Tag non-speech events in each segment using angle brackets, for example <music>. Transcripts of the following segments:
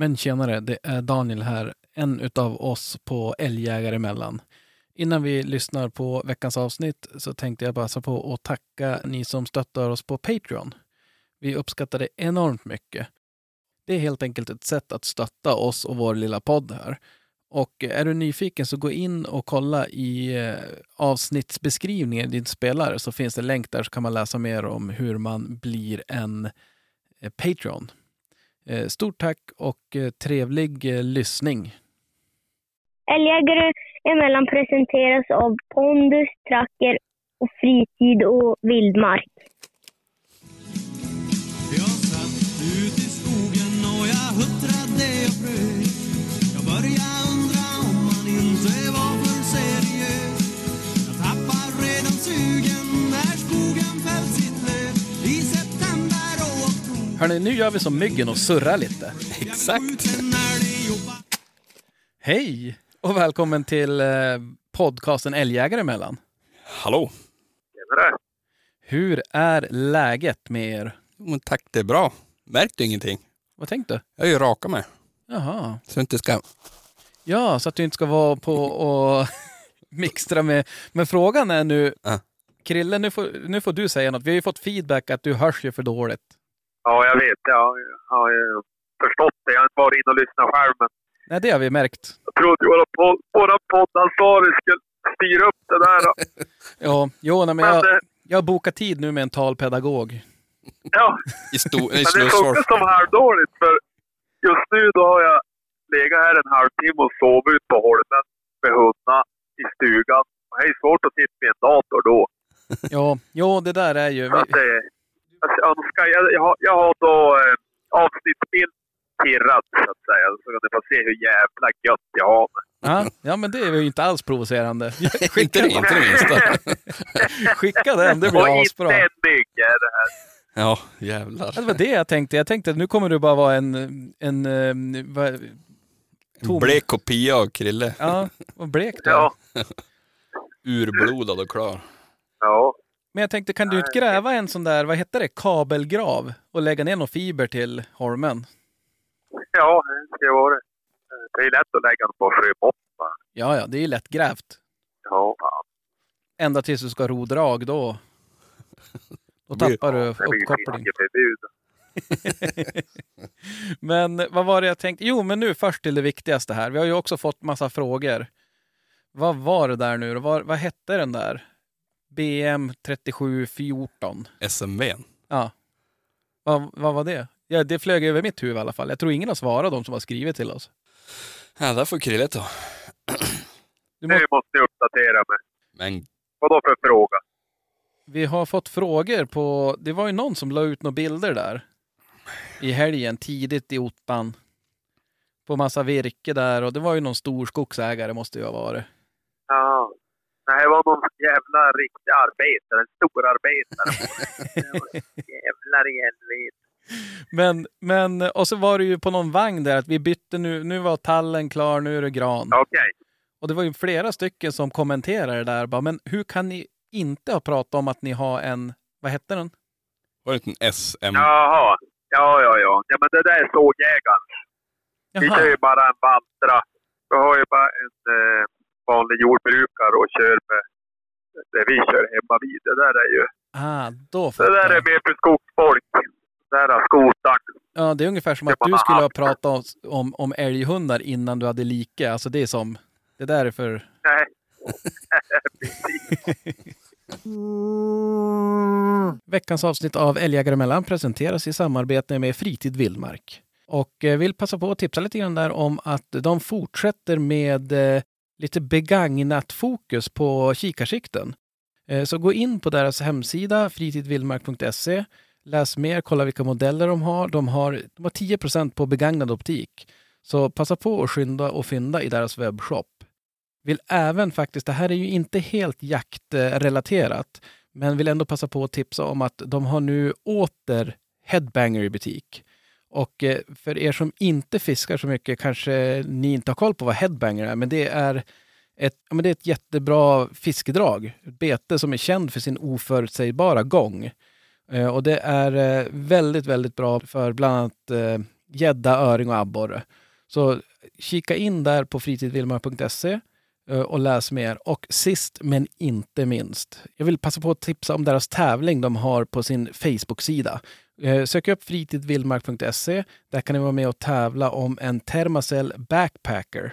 Men tjenare, det är Daniel här, en utav oss på Älgjägare emellan. Innan vi lyssnar på veckans avsnitt så tänkte jag passa på att tacka ni som stöttar oss på Patreon. Vi uppskattar det enormt mycket. Det är helt enkelt ett sätt att stötta oss och vår lilla podd här. Och är du nyfiken så gå in och kolla i eh, avsnittsbeskrivningen i din spelare så finns det länk där så kan man läsa mer om hur man blir en eh, Patreon. Eh, Stort tack och eh, trevlig eh, lyssning. Älgjägare emellan presenteras av Pondus, Tracker och Fritid och Vildmark. Jag satt ut i skogen och jag huttrade och frös Hörni, nu gör vi som myggen och surrar lite. Exakt. Hej och välkommen till eh, podcasten Älgjägare emellan. Hallå. Tjenare! Hur är läget med er? Men tack, det är bra. Märkte ingenting. Vad tänkte du? Jag är ju raka mig. Jaha. Så inte ska... Ja, så att du inte ska vara på och <laughs> mixtra med... Men frågan är nu, Ja. Krille, nu får, nu får du säga något. Vi har ju fått feedback att du hörs ju för dåligt. Ja, jag vet. Jag har ju förstått det. Jag har inte varit inne och lyssnat själv, men Nej, det har vi märkt. jag trodde våra, pod- våra poddansvarig skulle styra upp det där. då. <laughs> Ja, jo, nej, men Men jag, det, jag har bokat tid nu med en talpedagog. ja, <laughs> I, sto... men det funkar som halvdåligt, för just nu då har jag legat här en halvtimme och sovit ut på holmen med hundarna i stugan. Det är svårt att sitta vid en dator då. Ja, jo, det där är ju... Så att det, jag önskar, jag, jag, har, jag har då eh, avsnittsbild tirrat, så att säga. Så kan ni få se hur jävla gött jag har. Ja, ja, men det är ju inte alls provocerande. <laughs> inte, Skicka, det, inte det minsta. <laughs> skicka den, det Och blir inte asbra. en mygg är det här. Ja, jävlar. Det var det jag tänkte. Jag tänkte att nu kommer du bara vara en... en vad- En tom. blek kopia av Krille. Ja, vad blek du. Ja. <laughs> Urblodad och klar. Ja. Men jag tänkte, kan du inte gräva en sån där, vad heter det, kabelgrav och lägga ner någon fiber till holmen? Ja, det ska vara det. Det är lätt att lägga den på sjöbotten. Ja, ja, det är ju lätt grävt. Ja. Ända tills du ska ro drag, då, då tappar du uppkoppling. <laughs> Men vad var det jag tänkte? Jo, men nu först till det viktigaste här. Vi har ju också fått massa frågor. Vad var det där nu? Vad, vad hette den där? BM 3714. SMVn. Ja. Vad, vad var det? Ja, det flög över mitt huvud i alla fall. Jag tror ingen har svarat de som har skrivit till oss. Ja, där får Krille ta. Du Nu må, måste jag uppdatera mig. Men Vad då för fråga? vi har fått frågor på... Det var ju någon som la ut några bilder där. I helgen, tidigt i ottan. På massa virke där och det var ju någon stor skogsägare måste ju ha varit. Ja. Det här var någon jävla riktig arbetare. En stor arbetare. <laughs> Jävlar i helvete. Men, men, och så var det ju på någon vagn där att vi bytte nu, nu var tallen klar, nu är det gran. Okej. Och det var ju flera stycken som kommenterade det där. Bara, men hur kan ni inte ha pratat om att ni har en, vad hette den? var det en SM? Jaha. Ja, ja, ja. Ja, men det där är sågjägaren. Vi kör ju bara en Valtra. Vi har ju bara en eh, vanlig jordbrukare och kör med det vi kör hemma vid. Det där är ju... Ah, då Det där är mer för skogsfolk. Det där är skotaren. Ja, det är ungefär som att du skulle ha pratat om, om, om älghundar innan du hade like. Alltså det är som, det där är för... Nej. <laughs> Veckans avsnitt av Älgjägare emellan presenteras i samarbete med Fritid Vildmark. Och eh, vill passa på att tipsa lite grann där om att de fortsätter med eh, lite begagnat fokus på kikarsikten. Eh, så gå in på deras hemsida fritidvildmark.se. Läs mer, kolla vilka modeller de har. De har, de har 10% på begagnad optik. Så passa på att skynda och fynda i deras webbshop. Vill även faktiskt, det här är ju inte helt jaktrelaterat, men vill ändå passa på att tipsa om att de har nu åter Headbanger i butik. Och eh, för er som inte fiskar så mycket kanske ni inte har koll på vad Headbanger är, men det är ett, ja, men det är ett jättebra fiskedrag. Ett bete som är känd för sin oförutsägbara gång. Eh, och det är eh, väldigt, väldigt bra för bland annat gädda, öring och abborre. Så kika in där på fritidvilmar.se och läs mer. Och sist men inte minst, jag vill passa på att tipsa om deras tävling de har på sin Facebook-sida. Eh, sök upp fritidvildmark.se. Där kan ni vara med och tävla om en Thermacell Backpacker.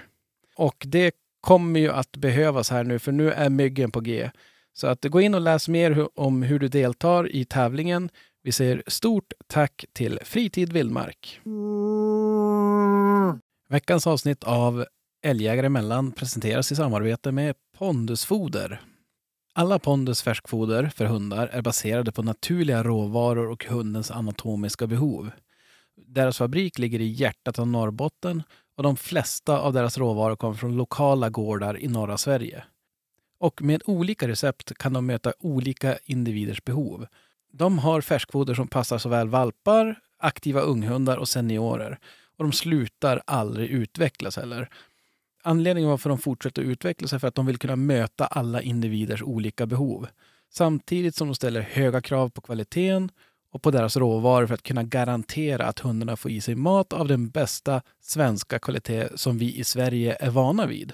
Och det kommer ju att behövas här nu, för nu är myggen på G. Så att gå in och läs mer om hur du deltar i tävlingen. Vi säger stort tack till Fritid Vildmark. Veckans avsnitt av Älgjägare emellan presenteras i samarbete med Pondusfoder. Alla Pondus färskfoder för hundar är baserade på naturliga råvaror och hundens anatomiska behov. Deras fabrik ligger i hjärtat av Norrbotten och de flesta av deras råvaror kommer från lokala gårdar i norra Sverige. Och med olika recept kan de möta olika individers behov. De har färskfoder som passar såväl valpar, aktiva unghundar och seniorer. Och de slutar aldrig utvecklas heller. Anledningen varför de fortsätter att utvecklas är för att de vill kunna möta alla individers olika behov. Samtidigt som de ställer höga krav på kvaliteten och på deras råvaror för att kunna garantera att hundarna får i sig mat av den bästa svenska kvalitet som vi i Sverige är vana vid.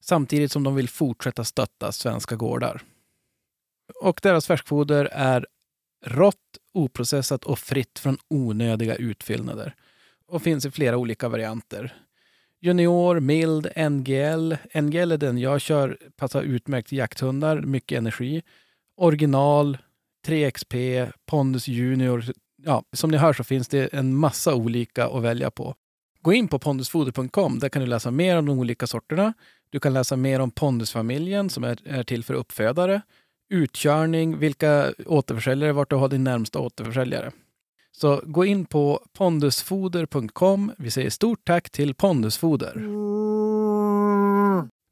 Samtidigt som de vill fortsätta stötta svenska gårdar. Och deras färskfoder är rått, oprocessat och fritt från onödiga utfyllnader. Och finns i flera olika varianter. Junior, mild, NGL. NGL är den jag kör, passar utmärkt till jakthundar, mycket energi. Original, 3XP, Pondus Junior. Ja, som ni hör så finns det en massa olika att välja på. Gå in på pondusfoder.com. Där kan du läsa mer om de olika sorterna. Du kan läsa mer om Pondusfamiljen som är, är till för uppfödare. Utkörning, vilka återförsäljare, vart du har din närmsta återförsäljare. Så gå in på pondusfoder.com. Vi säger stort tack till Pondusfoder.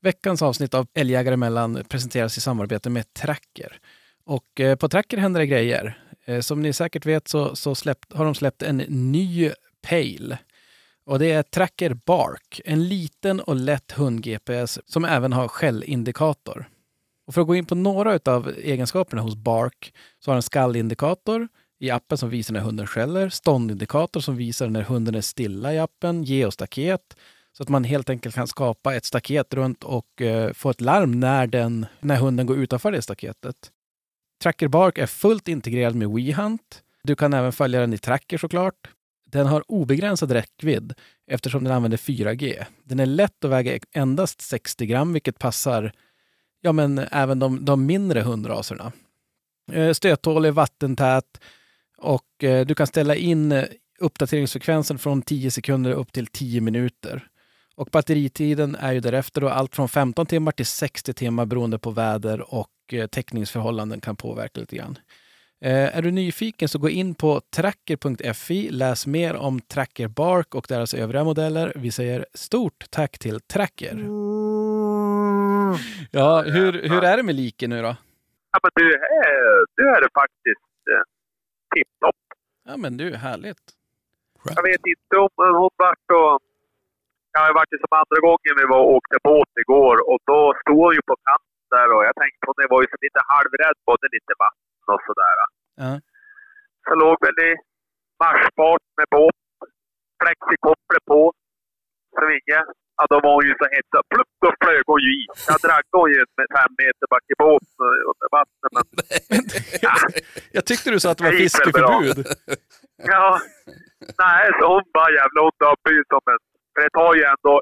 Veckans avsnitt av Älgjägare emellan presenteras i samarbete med Tracker. Och eh, på Tracker händer det grejer. Eh, som ni säkert vet så, så släppt, har de släppt en ny Pale. Och det är Tracker Bark, en liten och lätt hund-GPS som även har skällindikator. Och för att gå in på några av egenskaperna hos Bark så har den skallindikator i appen som visar när hunden skäller, ståndindikator som visar när hunden är stilla i appen, geostaket så att man helt enkelt kan skapa ett staket runt och eh, få ett larm när, den, när hunden går utanför det staketet. Tracker Bark är fullt integrerad med WeHunt. Du kan även följa den i Tracker såklart. Den har obegränsad räckvidd eftersom den använder 4G. Den är lätt att väga endast 60 gram, vilket passar ja, men även de, de mindre hundraserna. Eh, Stöttålig, vattentät och eh, du kan ställa in eh, uppdateringsfrekvensen från 10 sekunder upp till 10 minuter. Och batteritiden är ju därefter då allt från 15 timmar till 60 timmar beroende på väder och eh, täckningsförhållanden kan påverka lite grann. Eh, är du nyfiken så gå in på tracker.fi, läs mer om Tracker Bark och deras övriga modeller. Vi säger stort tack till Tracker. Ja, hur, hur är det med liken nu då? Ja, men du, är, du är det faktiskt tipptopp. Ja, men du, härligt. Jag vet inte om men hon vart och... Ja, det vart ju som andra gången vi var och åkte båt igår och då stod hon ju på kanten där och jag tänkte hon var ju som lite halvrädd, både lite vatten och sådär. Ja. Så låg väl i marschfart med båt, flexikopplet på, svinge. Ja, då var hon ju så hetsad. Plupp, då flög hon ju i. Jag draggade hon ju med fem meter bak i båten under vattnet. Men <laughs> Jag tyckte du sa att det var fiskeförbud. <laughs> ja, nej, så hon bara jävla hon döpte ju som en... För det tar ju ändå,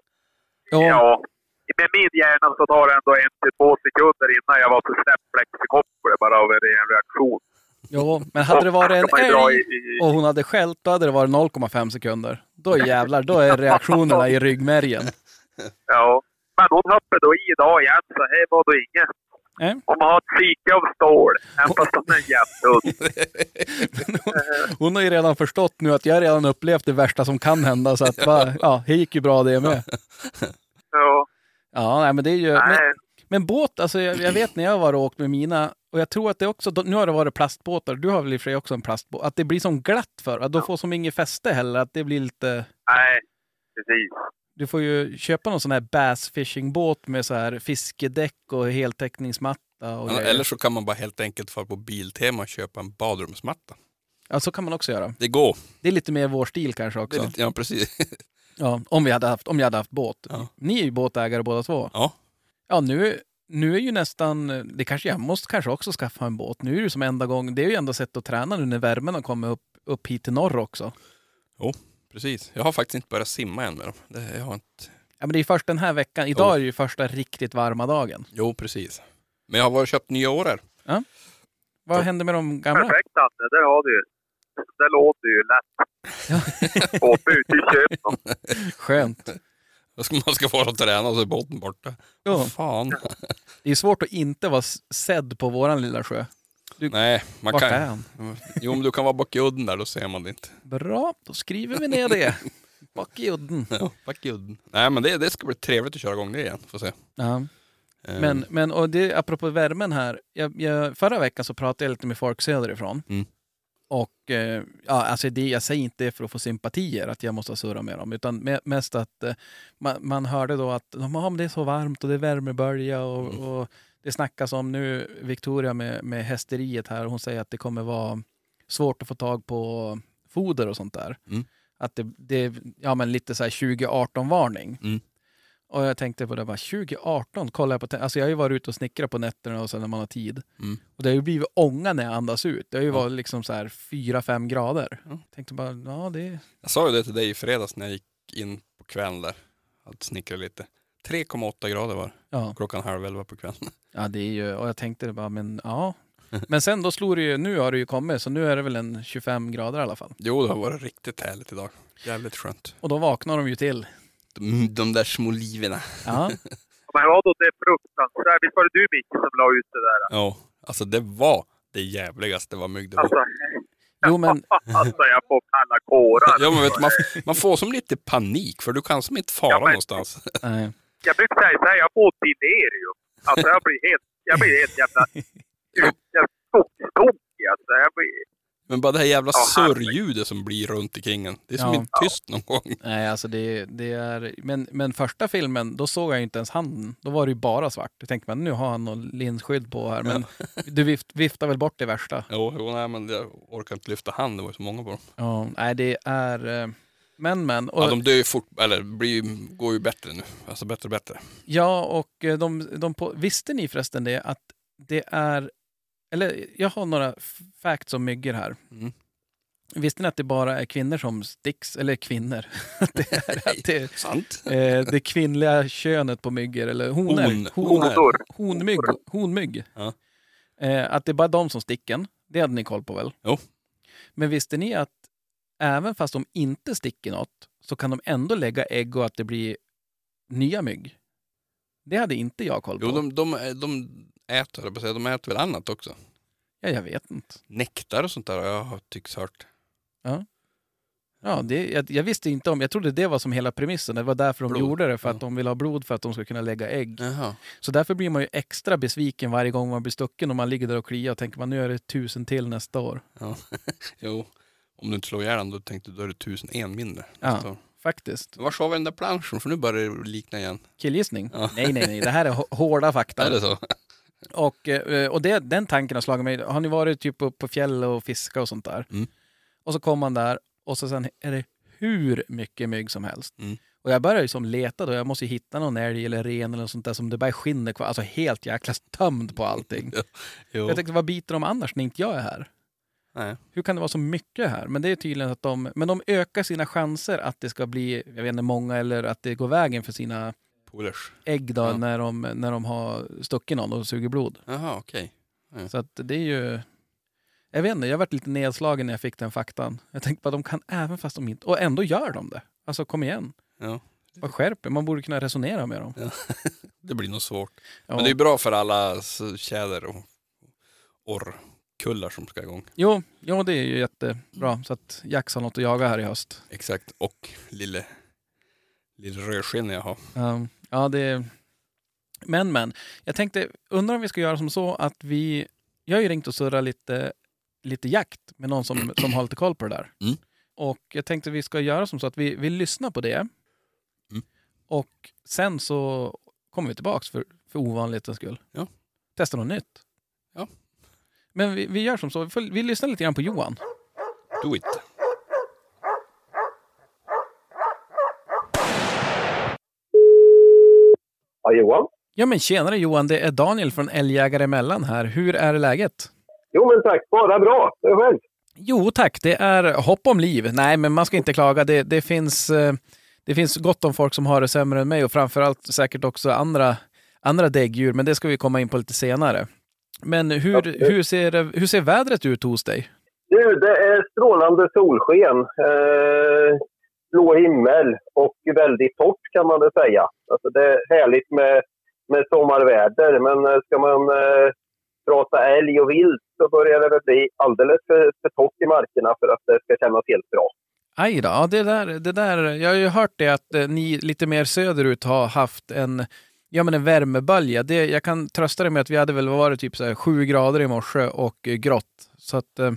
Ja, ja, med min hjärna så tar det ändå en till två sekunder innan jag var så släppt flexikopplet bara av en ren reaktion. ja, men hade det varit en älg i- i- och hon hade skällt, då hade det varit 0,5 sekunder. Då jävlar, då är reaktionerna i ryggmärgen. <laughs> Ja. Men hon hoppade då i idag igen, så här var det inget. Nej. Om man har ett psyke av stål, även fast hon är jättehund. <laughs> Hon har ju redan förstått nu att jag redan upplevt det värsta som kan hända, så att va, <laughs> ja, det gick ju bra det med. Ja, Ja, nej, men det är ju... Men, men båt, alltså jag, jag vet när jag var och åkt med mina, och jag tror att det också, nu har det varit plastbåtar, du har väl i och för sig också en plastbåt, att det blir som glatt för, att de får som inget fäste heller, att det blir lite... Nej, precis. Du får ju köpa någon sån här bass fishing båt med så här fiskedäck och heltäckningsmatta och Ja. Eller så kan man bara helt enkelt fara på Biltema och köpa en badrumsmatta. Ja, så kan man också göra. Det går. Det är lite mer vår stil kanske också. lite, ja, precis. <laughs> Ja, om, vi hade haft, om jag hade haft båt. Ja. Ni är ju båtägare båda två. Ja. Ja, nu, nu är ju nästan... Det kanske jag måste kanske också skaffa en båt. Nu är det som enda gång... Det är ju enda sätt att träna nu när värmen har kommit upp, upp hit till norr också. Precis. Jag har faktiskt inte börjat simma än med dem. Det, jag har inte... Ja, men det är först den här veckan. Idag Jo. är det ju första riktigt varma dagen. Jo, precis. Men jag har varit och köpt nya årar. Vad Ja. hände med de gamla? Perfekt Danne, där har du ju. Det låter ju lätt. <laughs> Åka ut i köp. <laughs> Skönt. Då ska man ska vara och träna och så är båten borta. Ja. Fan. Det är svårt att inte vara sedd på våran lilla sjö. Nej, man Vart kan... är han? Jo, men du kan vara bak i udden där, då ser man det inte. Bra, då skriver vi ner det. Bak i udden. Ja, bak i udden. Nej, men det, det ska bli trevligt att köra igång det igen. Får se. Ja. Eh, Men, men och det, apropå värmen här. Jag, jag, förra veckan så pratade jag lite med folk söderifrån. Mm. Och eh, ja, alltså det, jag säger inte det för att få sympatier, att jag måste surra med dem. Utan me- mest att eh, man, man hörde då att ja, det är så varmt och det är värmebölja. Och, Mm. och det snackas om nu, Victoria med, med hästeriet här, hon säger att det kommer vara svårt att få tag på foder och sånt där. Mm. Att det, det ja men lite så här 2018-varning. Mm. Och jag tänkte på det, bara 2018, kollar jag på, alltså jag har ju varit ute och snickrat på nätterna och så när man har tid. Mm. Och det har ju blivit ånga när jag andas ut. Det har ju Ja. varit liksom så här 4-5 grader. Ja. Tänkte bara, ja det... Jag sa ju det till dig i fredags när jag gick in på kvällen där. Att snickra lite. 3,8 grader var. Ja, klockan halv elva på kvällen. <laughs> ja det är ju, och jag tänkte det bara, men ja. Men sen då slog det ju, nu har det ju kommit, så nu är det väl en 25 grader i alla fall. Jo, det har varit riktigt härligt idag. Jävligt skönt. Och då vaknar de ju till. De, de där små liven. Ja, <laughs> Men vadå, det är fruktansvärt. Visst var det du Micke som la ut det där? Ja, alltså det var det jävligaste vad mygg det var. Alltså, jo men, <laughs> alltså jag får kalla kårar. Ja, men vet man, man får som lite panik för du kan som inte fara Ja, men- någonstans. nej. Jag brukar säga så här, jag får delirium. Alltså jag blir helt, jag blir helt jävla... <laughs> Jag skogstokig alltså. Jag blir, Men bara det här jävla Ja, surrljudet som blir runt omkring en. Det är som Ja. inte tyst någon gång. Nej, alltså det, det är... Men, men första filmen, då såg jag ju inte ens handen. Då var det ju bara svart. Jag tänkte, men nu har han någon linsskydd på här. Men <laughs> du vift, viftar väl bort det värsta. Jo, jo nej, men jag orkar inte lyfta hand. Det var ju så många på dem. Ja, nej, det är... Men, men. Och, Ja, de dör ju fort, eller blir, går ju bättre nu. Alltså bättre och bättre. Ja, och eh, de, de på, visste ni förresten det att det är... Eller jag har några facts om myggor här. Mm. Visste ni att det bara är kvinnor som sticks? Eller kvinnor. <laughs> Att det är, att det, Sant? eh, det kvinnliga könet på myggor, eller honor. Hon. Hon- honor. honmygg. honmygg. Ja. Eh, att det är bara de som sticker en. Det hade ni koll på väl? Jo. Men visste ni att även fast de inte sticker något så kan de ändå lägga ägg och att det blir nya mygg? Det hade inte jag koll på. Jo, de, de, de äter, de äter väl annat också. Ja, jag vet inte. Nektar och sånt där har jag tycks hört. Ja, det, jag, jag visste inte om, jag trodde det var som hela premissen. Det var därför de Blod. gjorde det, för att Ja. de vill ha blod för att de ska kunna lägga ägg. Jaha. Så därför blir man ju extra besviken varje gång man blir stucken och man ligger där och kliar och tänker man nu är det tusen till nästa år. <laughs> Jo, om du inte slår ihjäl den då tänkte du då är det tusen en mindre. Ja. Så. Faktiskt. Var har vi den där planschen? För nu börjar det likna igen. Killgissning? Ja. Nej, nej, nej. Det här är hå- hårda fakta. Är det så? Och, eh, och det, den tanken har slagit mig. Har ni varit typ på fjäll och fiska och sånt där? Mm. Och så kommer man där och så sen är det hur mycket mygg som helst. Mm. Och jag börjar ju som leta då. Jag måste ju hitta någon älg eller ren eller något sånt där som det bara skinner kvar. Alltså helt jäkla tömd på allting. <laughs> Jo. Jag tänkte, vad biter de annars när inte jag är här? Nej. Hur kan det vara så mycket här? Men det är tydligen att de, men de ökar sina chanser att det ska bli, jag vet inte, många eller att det går vägen för sina Polers. ägg då Ja. när, de, när de har stuckit någon och suger blod. Jaha, okej. Så att det är ju... Jag vet inte, jag varit lite nedslagen när jag fick den faktan. Jag tänkte bara, de kan även fast de inte... Och ändå gör de det. Alltså kom igen. Ja. Vad skärper Man borde kunna resonera med dem. <laughs> Det blir nog svårt. Ja. Men det är bra för alla tjäder och orrkullar som ska igång. Jo, jo, det är ju jättebra. Så att Jax har något att jaga här i höst. Exakt. Och lille, lille rödskinn jag har. Um, ja, det... Men, men. Jag tänkte, undrar om vi ska göra som så att vi... Jag har ju ringt och surrat lite, lite jakt med någon som, som har lite koll på det där. Mm. Och jag tänkte vi ska göra som så att vi, vi lyssnar på det. Mm. Och sen så kommer vi tillbaks för, för ovanlighetens skull. Ja. Testa något nytt. Ja. Men vi, vi gör som så, vi, får, vi lyssnar lite grann på Johan. Do it. Ja, Johan? Ja men tjenare Johan, det är Daniel från Älgjägare emellan här. Hur är läget? Jo, men tack. Bara bra. Det själv? Jo tack, det är hopp om liv. Nej, men man ska inte klaga. Det, det, finns, eh, det finns gott om folk som har det sämre än mig och framförallt säkert också andra, andra däggdjur, men det ska vi komma in på lite senare. Men hur, hur, ser, hur ser vädret ut hos dig? Du, det är strålande solsken, eh, blå himmel och väldigt torrt kan man väl säga. Alltså det är härligt med, med sommarväder, men eh, ska man eh, prata älg och vilt så börjar det väl bli alldeles för, för torrt i markerna för att det ska kännas helt bra. Aj då, det där, det där, jag har ju hört det att eh, ni lite mer söderut har haft en, ja, men en värmebölja. Det, jag kan trösta dig med att vi hade väl varit typ så här sju grader i morse och eh, grått. Så att eh,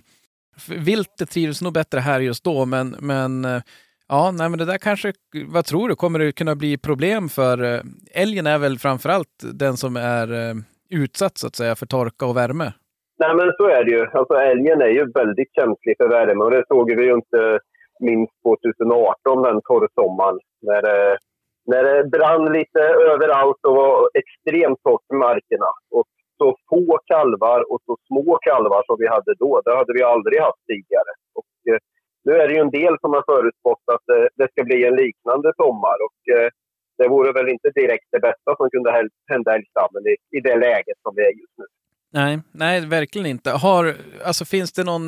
viltet trivs nog bättre här just då, men, men eh, ja, nej, men det där kanske, vad tror du, kommer det kunna bli problem för eh, älgen är väl framförallt den som är eh, utsatt så att säga för torka och värme? Nej, men så är det ju. Alltså, älgen är ju väldigt känslig för värme och det såg vi ju inte minst 2018, den torrsommaren. När det, när det brann lite överallt och var extremt torrt i markerna. Och så få kalvar och så små kalvar som vi hade då, det hade vi aldrig haft tidigare. Och, eh, nu är det ju en del som har förutspått att eh, det ska bli en liknande sommar. Och, eh, det vore väl inte direkt det bästa som kunde hända älgstammen i, i det läget som vi är just nu. Nej, nej, verkligen inte. Har, alltså, finns det någon,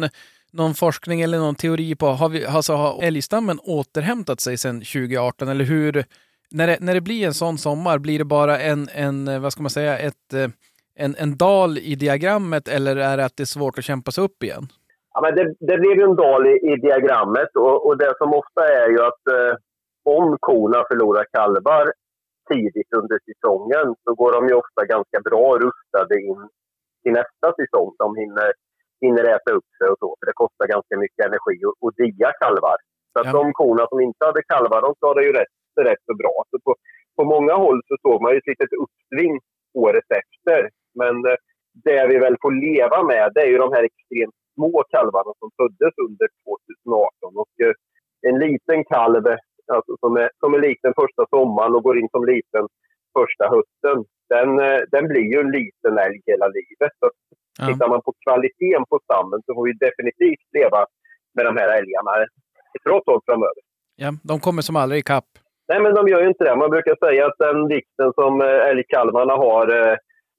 någon forskning eller någon teori på, har, vi, alltså, har älgstammen återhämtat sig sedan 2018? Eller hur, när det, när det blir en sån sommar, blir det bara en, en vad ska man säga, ett, eh, en, en dal i diagrammet eller är det att det är svårt att kämpa sig upp igen? Ja, men det, det blev ju en dal i, i diagrammet och, och det som ofta är ju att eh, om korna förlorar kalvar tidigt under säsongen så går de ju ofta ganska bra rustade in till nästa säsong. De hinner, hinner äta upp sig och så, för det kostar ganska mycket energi att, att dia kalvar. Så att Ja. de korna som inte hade kalvar, de klarade ju rätt, rätt så bra. Så på, på många håll så såg man ju ett litet uppsving året efter. Men eh, det vi väl får leva med, det är ju de här extremt små kalvarna som föddes under 2018. Och eh, en liten kalv alltså, som, är, som är liten första sommaren och går in som liten första hösten, den, eh, den blir ju en liten älg hela livet. Så Ja. Tittar man på kvaliteten på stammen så får vi definitivt leva med de här älgarna ett bra tag framöver. Ja, de kommer som aldrig ikapp. Nej, men de gör ju inte det. Man brukar säga att den vikten som eh, älgkalvarna har eh,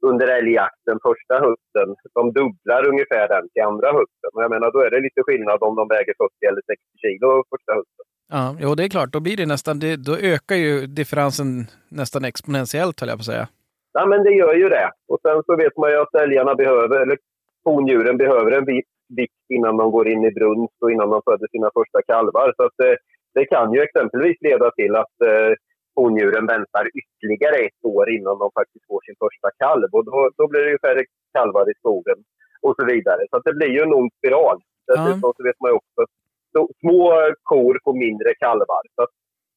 under älgjakten första hösten, de dubblar ungefär den till andra hösten. Och jag menar, då är det lite skillnad om de väger 40 eller 60 kilo första hösten. Ja, jo, det är klart. Då blir det nästan, det, då ökar ju differensen nästan exponentiellt, höll jag på att säga. Ja, men det gör ju det. Och sen så vet man ju att älgarna behöver, eller hondjuren behöver en viss vikt innan de går in i brunst och innan de föder sina första kalvar. Så att, eh, det kan ju exempelvis leda till att eh, hondjuren väntar ytterligare ett år innan de faktiskt får sin första kalv. Och då, då blir det ju färre kalvar i skogen och så vidare. Så det blir ju en ond spiral. Dessutom så vet man ju också att små kor får mindre kalvar. Så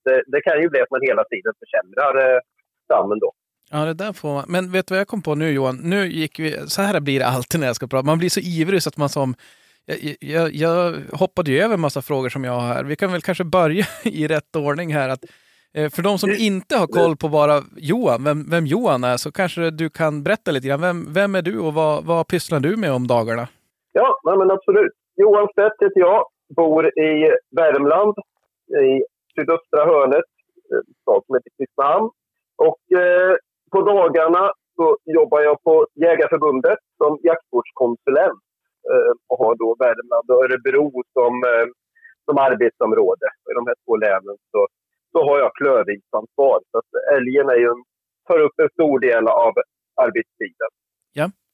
det, det kan ju bli att man hela tiden försämrar eh, stammen då. Ja, det där får man. Men vet du vad jag kom på nu Johan? Nu gick vi, så här blir det alltid när jag ska prata. Man blir så ivrig så att man som... Jag, jag, jag hoppade ju över en massa frågor som jag har här. Vi kan väl kanske börja <laughs> i rätt ordning här. Att, eh, för de som inte har koll på bara Johan, vem, vem Johan är, så kanske du kan berätta lite grann. Vem, vem är du och vad, vad pysslar du med om dagarna? Ja, nej, men absolut. Johan Stedt heter jag, bor i Värmland, i sydöstra hörnet, en stad som heter Kristinehamn. Och eh, på dagarna så jobbar jag på Jägarförbundet som jaktvårdskonsulent eh, och har då Värmland och Örebro som, eh, som arbetsområde. I de här två länen så, så har jag klövviltsansvar. Så att älgen är ju en, tar upp en stor del av arbetstiden.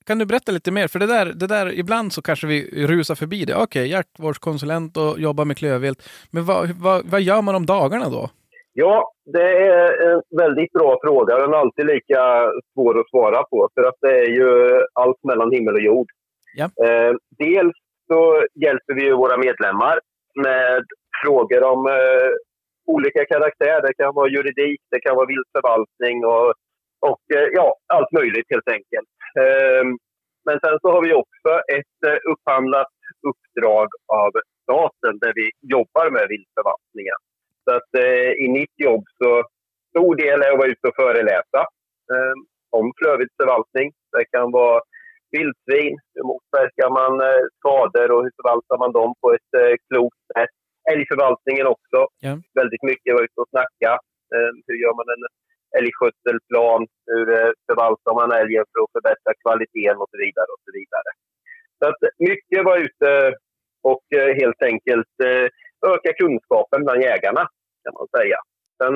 Kan du berätta lite mer? För det där, det där ibland så kanske vi rusar förbi det. Okej, jaktvårdskonsulent och jobbar med klövvilt. Men vad, vad, vad gör man om dagarna då? Ja, det är en väldigt bra fråga. Den är alltid lika svår att svara på. För att det är ju allt mellan himmel och jord. Ja. Eh, dels så hjälper vi ju våra medlemmar med frågor om eh, olika karaktär. Det kan vara juridik, det kan vara viltförvaltning och, och eh, ja, allt möjligt helt enkelt. Eh, men sen så har vi också ett eh, upphandlat uppdrag av staten där vi jobbar med viltförvaltningen. Så att eh, i mitt jobb så stor del är att vara ute och föreläsa eh, om klövviltsförvaltning. Det kan vara vildsvin, hur motverkar man eh, skador och hur förvaltar man dem på ett eh, klokt sätt. Älgförvaltningen också. Ja. Väldigt mycket vara ute och snacka. Eh, hur gör man en älgskötselplan? Hur förvaltar man älgen för att förbättra kvaliteten och så vidare. och så vidare. Så att mycket vara ute och helt enkelt öka kunskapen bland jägarna kan man säga. Sen,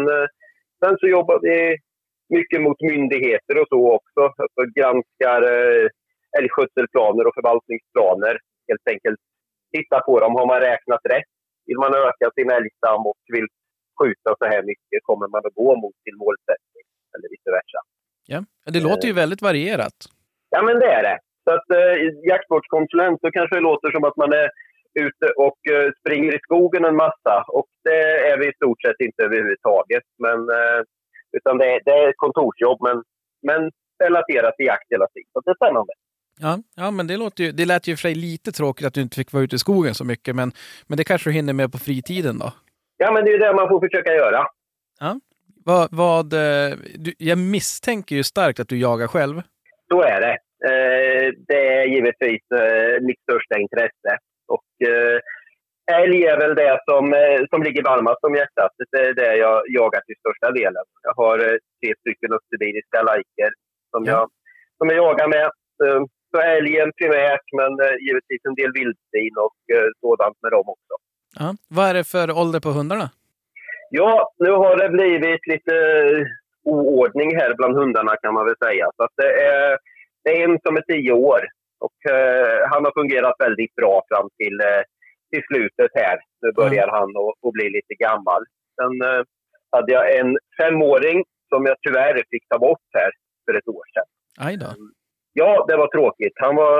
sen så jobbar vi mycket mot myndigheter och så också. Alltså granskar älgskötselplaner och förvaltningsplaner. Helt enkelt titta på dem. Har man räknat rätt? Vill man öka sin älgstam och vill skjuta så här mycket kommer man att gå mot sin målsättning eller vice versa. Ja. Det låter ju väldigt varierat. Ja, men det är det. Så att eh, jaktsportskonsulent så kanske det låter som att man är ute och eh, springer i skogen en massa. Och det är vi i stort sett inte överhuvudtaget. Men, eh, utan det är, det är kontorsjobb, men, men relaterat till jakt hela tiden. Så det är spännande. Ja, ja men det, låter ju, det lät ju för sig lite tråkigt att du inte fick vara ute i skogen så mycket, men, men det kanske du hinner med på fritiden då? Ja, men det är det man får försöka göra. Ja. Vad, vad, eh, du, jag misstänker ju starkt att du jagar själv. Så är det. Eh, det är givetvis eh, mitt största intresse. Och eh, älg är väl det som, eh, som ligger varmast om hjärtat. Det är det jag jagar till största delen. Jag har eh, tre stycken österbiriska lajker som, Ja. jag, som jag jagar med. Så älgen primärt, men eh, givetvis en del vildsvin och eh, sådant med dem också. Ja. Vad är det för ålder på hundarna? Ja, nu har det blivit lite eh, oordning här bland hundarna kan man väl säga. Så det, är, det är en som är tio år och eh, han har fungerat väldigt bra fram till, eh, till slutet här. Nu börjar han att, att bli lite gammal. Sen eh, hade jag en femåring som jag tyvärr fick ta bort här för ett år sedan. Aj då. Ja, det var tråkigt. Han var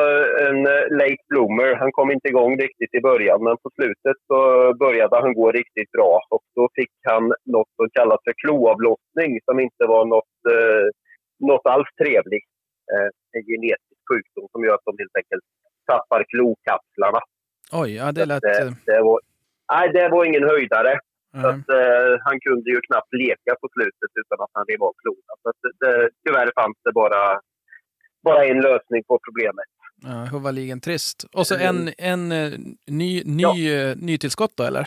en eh, late bloomer. Han kom inte igång riktigt i början, men på slutet så började han gå riktigt bra. Och då fick han något som kallas för kloavlossning, som inte var något, eh, något alls trevligt. Eh, en genetisk sjukdom som gör att de helt enkelt tappar klokapslarna. Oj, ja det lät... Det, eh, det, var, nej, det var ingen höjdare. Så nej. att, eh, han kunde ju knappt leka på slutet utan att han rev av klorna. Så att, det, tyvärr fanns det bara, bara en lösning på problemet. Ja, huvudligen trist. Och så en, en eh, ny, ny, eh, nytillskott då, eller?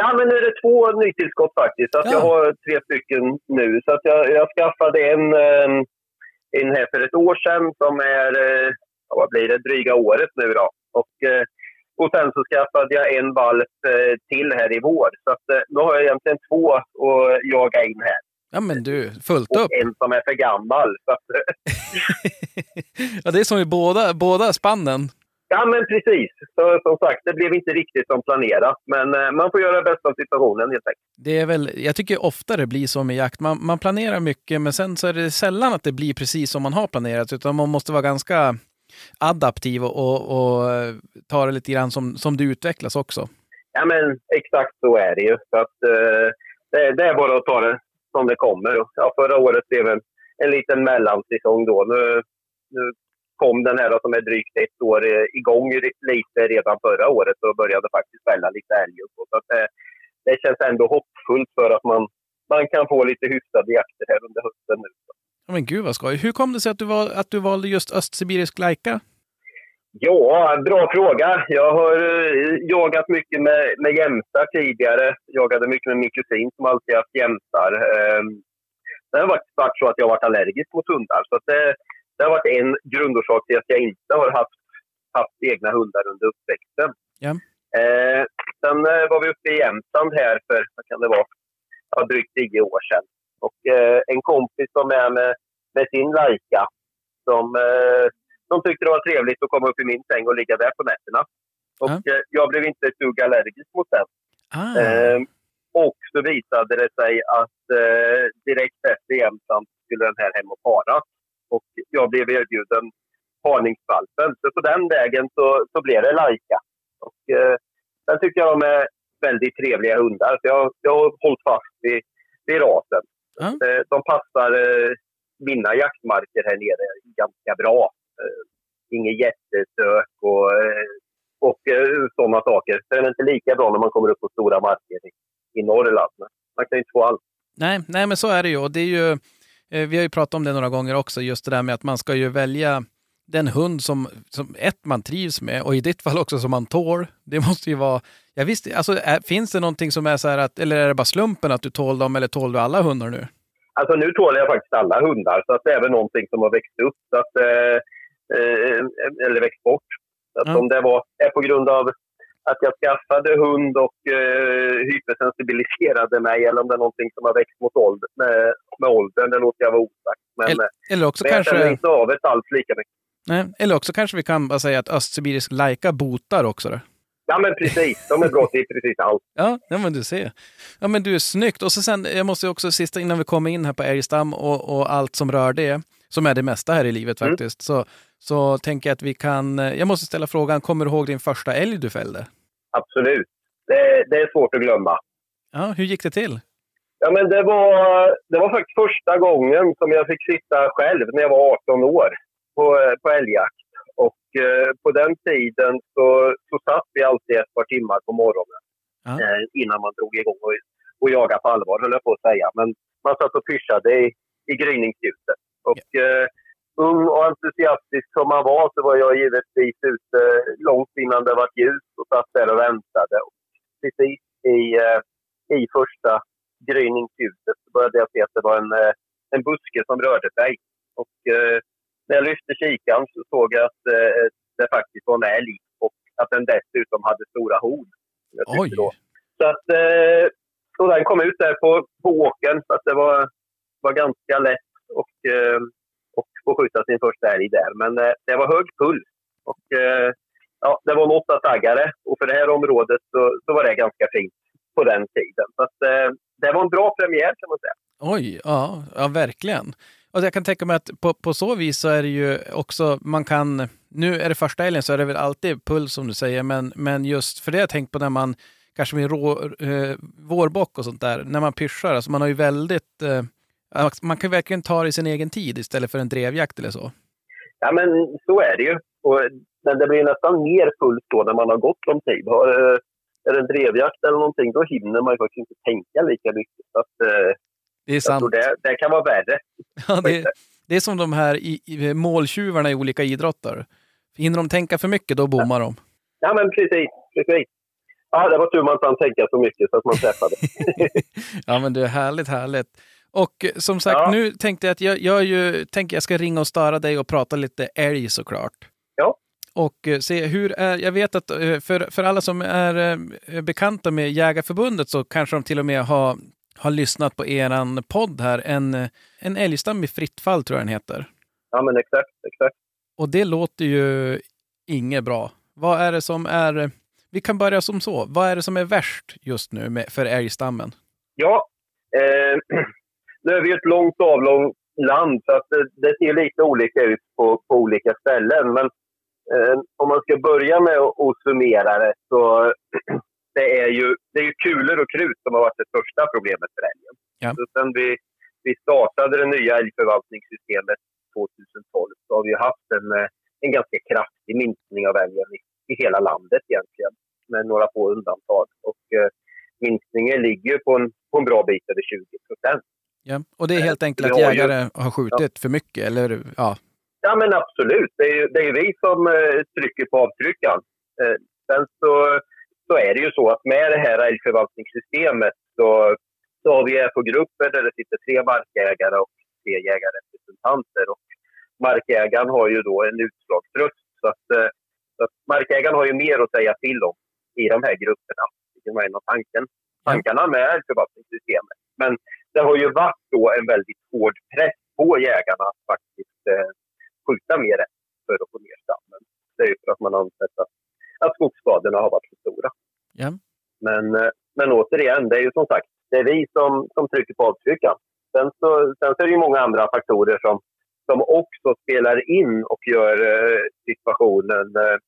Ja, men nu är det två nytillskott faktiskt. Att Ja. Jag har tre stycken nu. Så att jag, jag skaffade en, eh, en här för ett år sedan som är, ja, vad blir det, dryga året nu då. Och, och sen så skaffade jag en valp till här i vår. Så att, nu har jag egentligen två att jaga in här. Ja men du, fullt Och upp. en som är för gammal. <laughs> Ja, det är som i båda, båda spannen. ja, men precis. Så, som sagt, det blev inte riktigt som planerat. Men eh, man får göra det bästa av situationen helt enkelt. Det är väl, jag tycker ofta det blir så med jakt. Man, man planerar mycket, men sen så är det sällan att det blir precis som man har planerat, utan man måste vara ganska adaptiv och, och, och eh, ta det lite grann som, som det utvecklas också. Ja, men exakt så är det ju. Så att, eh, det, det är bara att ta det som det kommer. Ja, förra året blev en, en liten mellansäsong då. Nu, nu kom den här då, som är drygt ett år eh, igång lite redan förra året och började faktiskt fälla lite älg. och så. Så att, eh, det känns ändå hoppfullt för att man, man kan få lite hyfsade jakter här under hösten nu. Men gud vad skoj. Hur kom det sig att du, val, att du valde just östsibirisk lajka? Ja, bra fråga. Jag har eh, jagat mycket med, med jämtar tidigare. Jagade mycket med min kusin som alltid haft jämtar. Eh, det har varit, så att jag har varit allergisk mot hundar. Så det, det har varit en grundorsak till att jag inte har haft, haft egna hundar under uppväxten. Ja. Eh, sen var vi uppe i Jämtland här för, vad kan det vara, ja, drygt tio år sedan. Och eh, en kompis som är med, med sin Laika som, eh, som tyckte det var trevligt att komma upp i min säng och ligga där på nätterna. Och eh, jag blev inte ett dugg allergisk mot den. Ah, Eh, och så visade det sig att eh, direkt efter Jämtland skulle den här hem och paras. Och jag blev erbjuden parningsvalpen. Så på den vägen så, så blev det Laika. Och eh, sen tycker jag de är väldigt trevliga hundar. Så jag, jag har hållit fast vid, vid rasen. Ja. Eh, de passar eh, mina jaktmarker här nere ganska bra. Eh, inget jättesök och eh, och eh, sådana saker. Sen är det inte lika bra när man kommer upp på stora marker i, i Norrland. Man kan ju inte få allt. Nej, nej, men så är det ju. Och det är ju vi har ju pratat om det några gånger också, just det där med att man ska ju välja den hund som, som ett, man trivs med och i ditt fall också som man tål. Det måste ju vara... Jag visste, alltså, är, finns det någonting som är så här att, eller är det bara slumpen att du tål dem eller tål du alla hundar nu? Alltså nu tål jag faktiskt alla hundar, så att det är väl någonting som har växt upp, så att, eh, eller växt bort. Att Ja. Om det var, är på grund av att jag skaffade hund och eh, hypersensibiliserade mig, eller om det är någonting som har växt mot ålder, med, med åldern, det låter jag vara osagt. Men, Eller- eh, Eller också men jag känner kanske... inte av det alls lika mycket. Nej, eller också kanske vi kan bara säga att östsibirisk laika botar också. Då. Ja men precis, de är bra till precis allt. <laughs> Ja, ja, men du ser. Ja, men du är snyggt. Och så sen, jag måste också sista innan vi kommer in här på älgstam och, och allt som rör det, som är det mesta här i livet Mm. faktiskt, så, så tänker jag att vi kan... eh, Jag måste ställa frågan, kommer du ihåg din första älg du fällde? Absolut. Det, det är svårt att glömma. Ja, hur gick det till? Ja, men det, var, det var faktiskt första gången som jag fick sitta själv när jag var 18 år på, på älgjakt. Och eh, på den tiden så, så satt vi alltid ett par timmar på morgonen Ja. eh, innan man drog igång och, och jagade på allvar, höll jag på att säga. Men man satt och pyschade i, i gryningsljuset. Och eh, ung och entusiastisk som man var så var jag givetvis ute långt innan det var ljus och satt där och väntade. Och precis i, eh, i första gryningsljuset började jag se att det var en, eh, en buske som rörde sig. Och eh, när jag lyfte kikaren så såg jag att eh, det faktiskt var en älg och att den dessutom hade stora horn. Oj! Då. Så att, eh, och den kom ut där på, på åkern så att det var, var ganska lätt och, eh, och få skjuta sin första älg där. Men eh, det var hög puls. Och, eh, ja, det var en åttataggare och för det här området så, så var det ganska fint på den tiden. Så att, det var en bra premiär kan man säga. Oj, ja, ja verkligen. Och jag kan tänka mig att på, på så vis så är det ju också, man kan, nu är det första älgen så är det väl alltid puls som du säger, men, men just för det har jag tänkt på när man, kanske med rå, eh, vårbock och sånt där, när man pyschar, alltså man har ju väldigt, eh, man kan verkligen ta det i sin egen tid istället för en drevjakt eller så. Ja, men så är det ju. Och, men det blir nästan mer puls då när man har gått om tid. Har, eh, är det en drevjakt eller någonting, då hinner man ju faktiskt inte tänka lika mycket. Så att, eh, Det är sant. det, det kan vara värre. <laughs> Ja, det, det är som de här i, i, måltjuvarna i olika idrotter. Hinner de tänka för mycket, då bommar de. Ja, men precis. precis. Ja, det var tur man inte hann tänka så mycket så att man träffade. <laughs> Ja, men det är härligt, härligt. Och eh, som sagt, Ja. nu tänkte jag att jag, jag, ju, tänker jag ska ringa och störa dig och prata lite älg såklart. Ja. Och eh, se hur är, jag vet att eh, för, för alla som är eh, bekanta med Jägarförbundet så kanske de till och med har, har lyssnat på eran podd här, en, eh, en älgstam i fritt fall tror jag den heter. Ja, men exakt. exakt. Och det låter ju inget bra. Vad är det som är, vi kan börja som så, vad är det som är värst just nu med, för älgstammen? Ja, eh, <clears throat> nu är vi ett långt avlångt land så att det, det ser lite olika ut på, på olika ställen. Men eh, om man ska börja med att summera det så <clears throat> det är ju det är ju kulor och krut som har varit det största problemet för älgen. Ja. Så sen vi, vi startade det nya älgförvaltningssystemet 2012 så har vi haft en, eh, en ganska kraftig minskning av älgen i, i hela landet egentligen med några få undantag. Och, eh, minskningen ligger på en, på en bra bit över 20 procent. Ja. Och det är helt enkelt att jägare har skjutit för mycket, eller ja, Ja, men absolut. Det är ju det är vi som eh, trycker på avtryckaren. Eh, sen så, så är det ju så att med det här älgförvaltningssystemet så, så har vi FO-grupper där det sitter tre markägare och tre jägarrepresentanter. Och markägaren har ju då en utslagsröst. Så att, eh, så att markägaren har ju mer att säga till om i de här grupperna. Det var en av tanken, tankarna med älgförvaltningssystemet. Men det har ju varit då en väldigt hård press på jägarna att faktiskt eh, skjuta mer rätt för att få ner stammen. Det är ju för att man ansett att, att skogsskadorna har varit för stora. Ja. Men, eh, men återigen, det är ju som sagt, det är vi som, som trycker på avtryckaren. Sen så, sen så är det ju många andra faktorer som, som också spelar in och gör eh, situationen eh,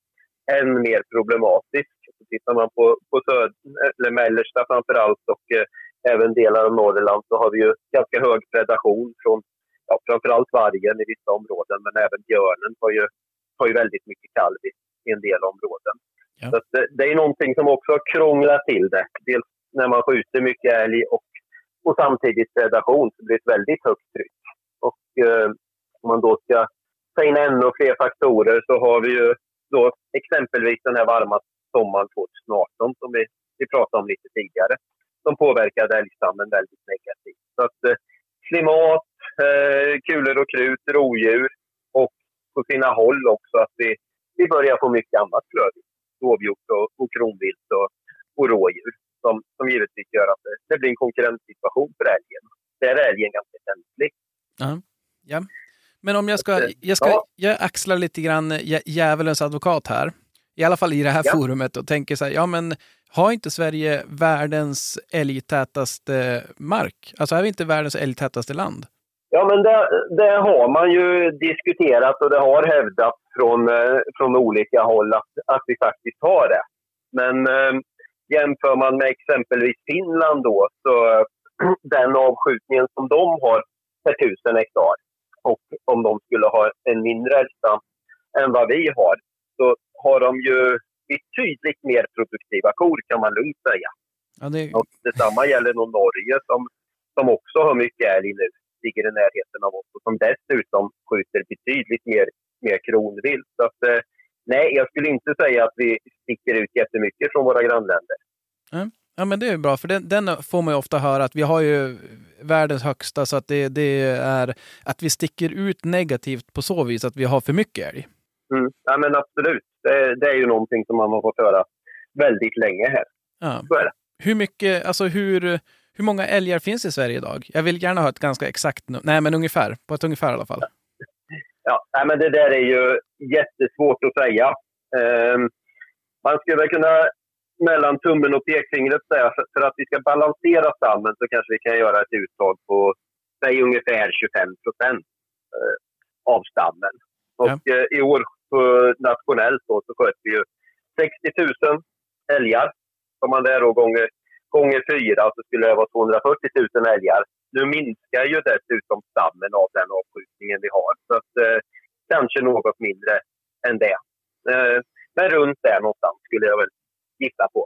än mer problematisk. Så tittar man på, på söd, eller mellersta framför allt och eh, även delar av Norrland så har vi ju ganska hög predation från ja, framförallt vargen i vissa områden men även björnen har ju, har ju väldigt mycket kalv i, i en del områden. Så att det, det är någonting som också krånglar till det. Dels när man skjuter mycket älg och, och samtidigt predation så blir det ett väldigt högt tryck. Och eh, om man då ska ta in ännu fler faktorer så har vi ju då exempelvis den här varma sommaren 2018 som vi, vi pratade om lite tidigare. Som påverkade älgstammen väldigt negativt. Så att eh, klimat, eh, kulor och krut, rovdjur och på sina håll också att vi, vi börjar få mycket annat flöde. Dovhjort och, och kronvilt och, och rådjur som, som givetvis gör att det, det blir en konkurrenssituation för älgen. Där är älgen ganska känslig. Ja. ja. Men om jag ska, jag ska, Ja. jag axlar lite grann djä- djävulens advokat här. I alla fall i det här Ja. forumet och tänker så här, ja men har inte Sverige världens älgtätaste mark? Alltså är vi inte världens älgtätaste land? Ja, men det, det har man ju diskuterat och det har hävdats från, eh, från olika håll att, att vi faktiskt har det. Men eh, jämför man med exempelvis Finland då, så <clears throat> den avskjutningen som de har per tusen hektar och om de skulle ha en mindre älgstam än vad vi har, så har de ju betydligt mer produktiva kor kan man lugnt säga. Ja, det, Och detsamma gäller nog Norge som, som också har mycket älg nu, ligger i närheten av oss och som dessutom skjuter betydligt mer, mer kronvilt. Så att, eh, nej, jag skulle inte säga att vi sticker ut jättemycket från våra grannländer. ja, men det är ju bra, för den, den får man ju ofta höra att vi har ju världens högsta, så att det, det är att vi sticker ut negativt på så vis att vi har för mycket älg. Mm. Ja, men absolut. Det, det är ju någonting som man har fått höra väldigt länge här. Ja. Så är det. Hur mycket, alltså hur, hur många älgar finns i Sverige idag? Jag vill gärna ha ett ganska exakt nu. Nej, men ungefär. På ett ungefär i alla fall. Ja, nej, men det där är ju jättesvårt att säga. Ehm, man skulle väl kunna mellan tummen och pekfingret säga för, för att vi ska balansera stammen så kanske vi kan göra ett uttag på säg ungefär 25 procent eh, av stammen. Och eh, i år nationellt då, så sköt vi ju 60 000 älgar. Om man där då gånger, gånger fyra så skulle det vara 240 000 älgar. Nu minskar ju dessutom stammen av den avskjutningen vi har. Så att, eh, kanske något mindre än det. Eh, men runt där någonstans skulle jag väl gissa på.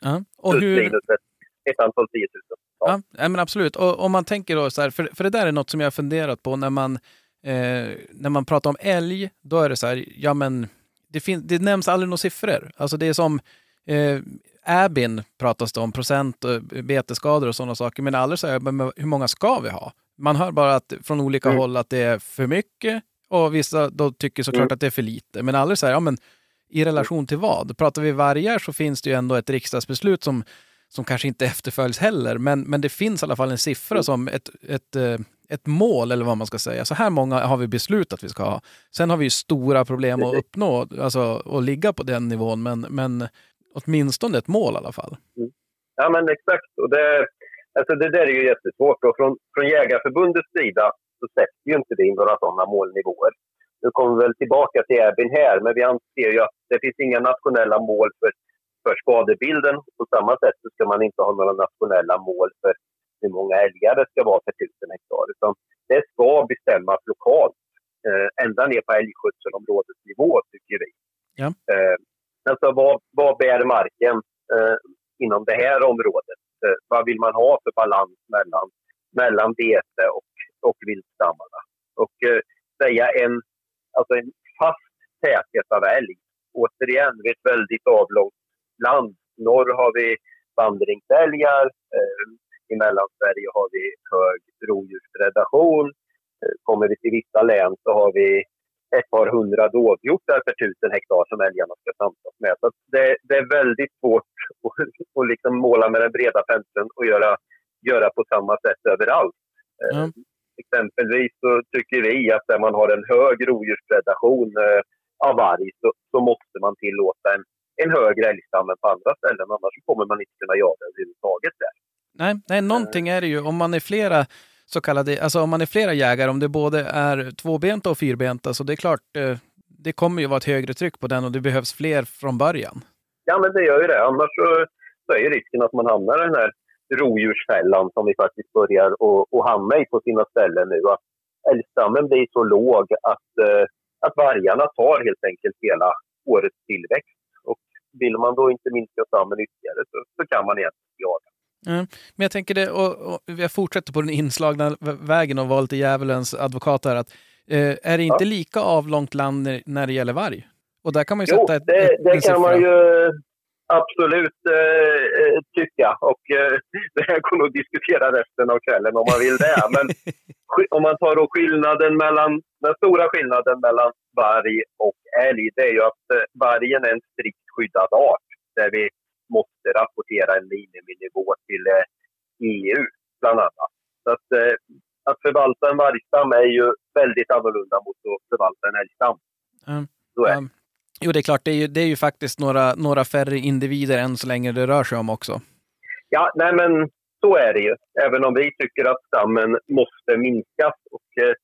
Ja. Och Plus hur, minus ett, ett antal 10 000. ja, nej, men absolut. Och om man tänker då så här, för, för det där är något som jag har funderat på när man, eh, när man pratar om älg, då är det så här, ja men det, fin- det nämns aldrig några siffror. Alltså det är som eh, Abin pratas det om, procent, och betesskador och sådana saker, men aldrig så här, men hur många ska vi ha? Man hör bara att, från olika Mm. håll att det är för mycket och vissa då tycker såklart Mm. att det är för lite, men aldrig så här, ja men i relation till vad? Pratar vi vargar så finns det ju ändå ett riksdagsbeslut som, som kanske inte efterföljs heller, men, men det finns i alla fall en siffra Mm. som ett, ett, eh, ett mål, eller vad man ska säga. Så här många har vi beslutat att vi ska ha. Sen har vi ju stora problem att uppnå, alltså att ligga på den nivån, men, men åtminstone ett mål i alla fall. Ja, men exakt. Och det, alltså det där är ju jättesvårt. Och från, från Jägarförbundets sida så sätter ju inte vi några sådana målnivåer. Nu kommer vi väl tillbaka till Äbin här, men vi anser ju att det finns inga nationella mål för, för skadebilden. På samma sätt så ska man inte ha några nationella mål för hur många älgar det ska vara per tusen hektar. Utan det ska bestämmas lokalt, eh, ända ner på älgskötselområdesnivå, tycker vi. Ja. Eh, alltså vad, vad bär marken eh, inom det här området? Eh, vad vill man ha för balans mellan, mellan bete och, och viltstammarna? Och eh, säga en, alltså en fast täthet av älg. Återigen, vi är ett väldigt avlångt land. Norr har vi vandringsälgar. Eh, I Mellansverige har vi hög rovdjurspredation. Eh, kommer vi till vissa län så har vi ett par hundra dovhjortar per tusen hektar som älgarna ska samsas med. Så det, det är väldigt svårt <laughs> att, att liksom måla med den breda penseln och göra, göra på samma sätt överallt. Ja. Exempelvis så tycker vi att där man har en hög rovdjurspredation eh, av varg så, så måste man tillåta en, en högre älgstam än på andra ställen. Annars kommer man inte kunna jaga överhuvudtaget där. Nej, nej, någonting är det ju. Om man är flera så kallade, alltså om man är flera jägare, om det både är tvåbenta och fyrbenta, så det är klart, eh, det kommer ju vara ett högre tryck på den och det behövs fler från början. Ja, men det gör ju det. Annars så, så är ju risken att man hamnar i den här rovdjursfällan som vi faktiskt börjar att- att hamna i på sina ställen nu. Att älgstammen blir så låg att, eh, att vargarna tar helt enkelt hela årets tillväxt. Och vill man då inte minska stammen ytterligare så, så kan man egentligen jaga. Mm. Men jag tänker det, och, och jag fortsätter på den inslagna vä- vägen och vara lite djävulens advokat här. Att, eh, är det inte lika avlångt land när, när det gäller varg? Och där kan man ju Jo, sätta ett, det, det kan man siffra. ju absolut eh, eh, tycka. Och eh, <laughs> det här nog att diskutera resten av kvällen om man vill det. <laughs> Men om man tar då skillnaden mellan, den stora skillnaden mellan varg och älg, det är ju att eh, vargen är en strikt skyddad art där vi måste rapportera en miniminivå till eh, EU bland annat. Så att, eh, att förvalta en vargstam är ju väldigt annorlunda mot att förvalta en älgstam. Mm. Så är. Jo, det är klart, det är ju, det är ju faktiskt några, några färre individer än så länge det rör sig om också. Ja, nej men så är det ju. Även om vi tycker att stammen måste minskas och eh,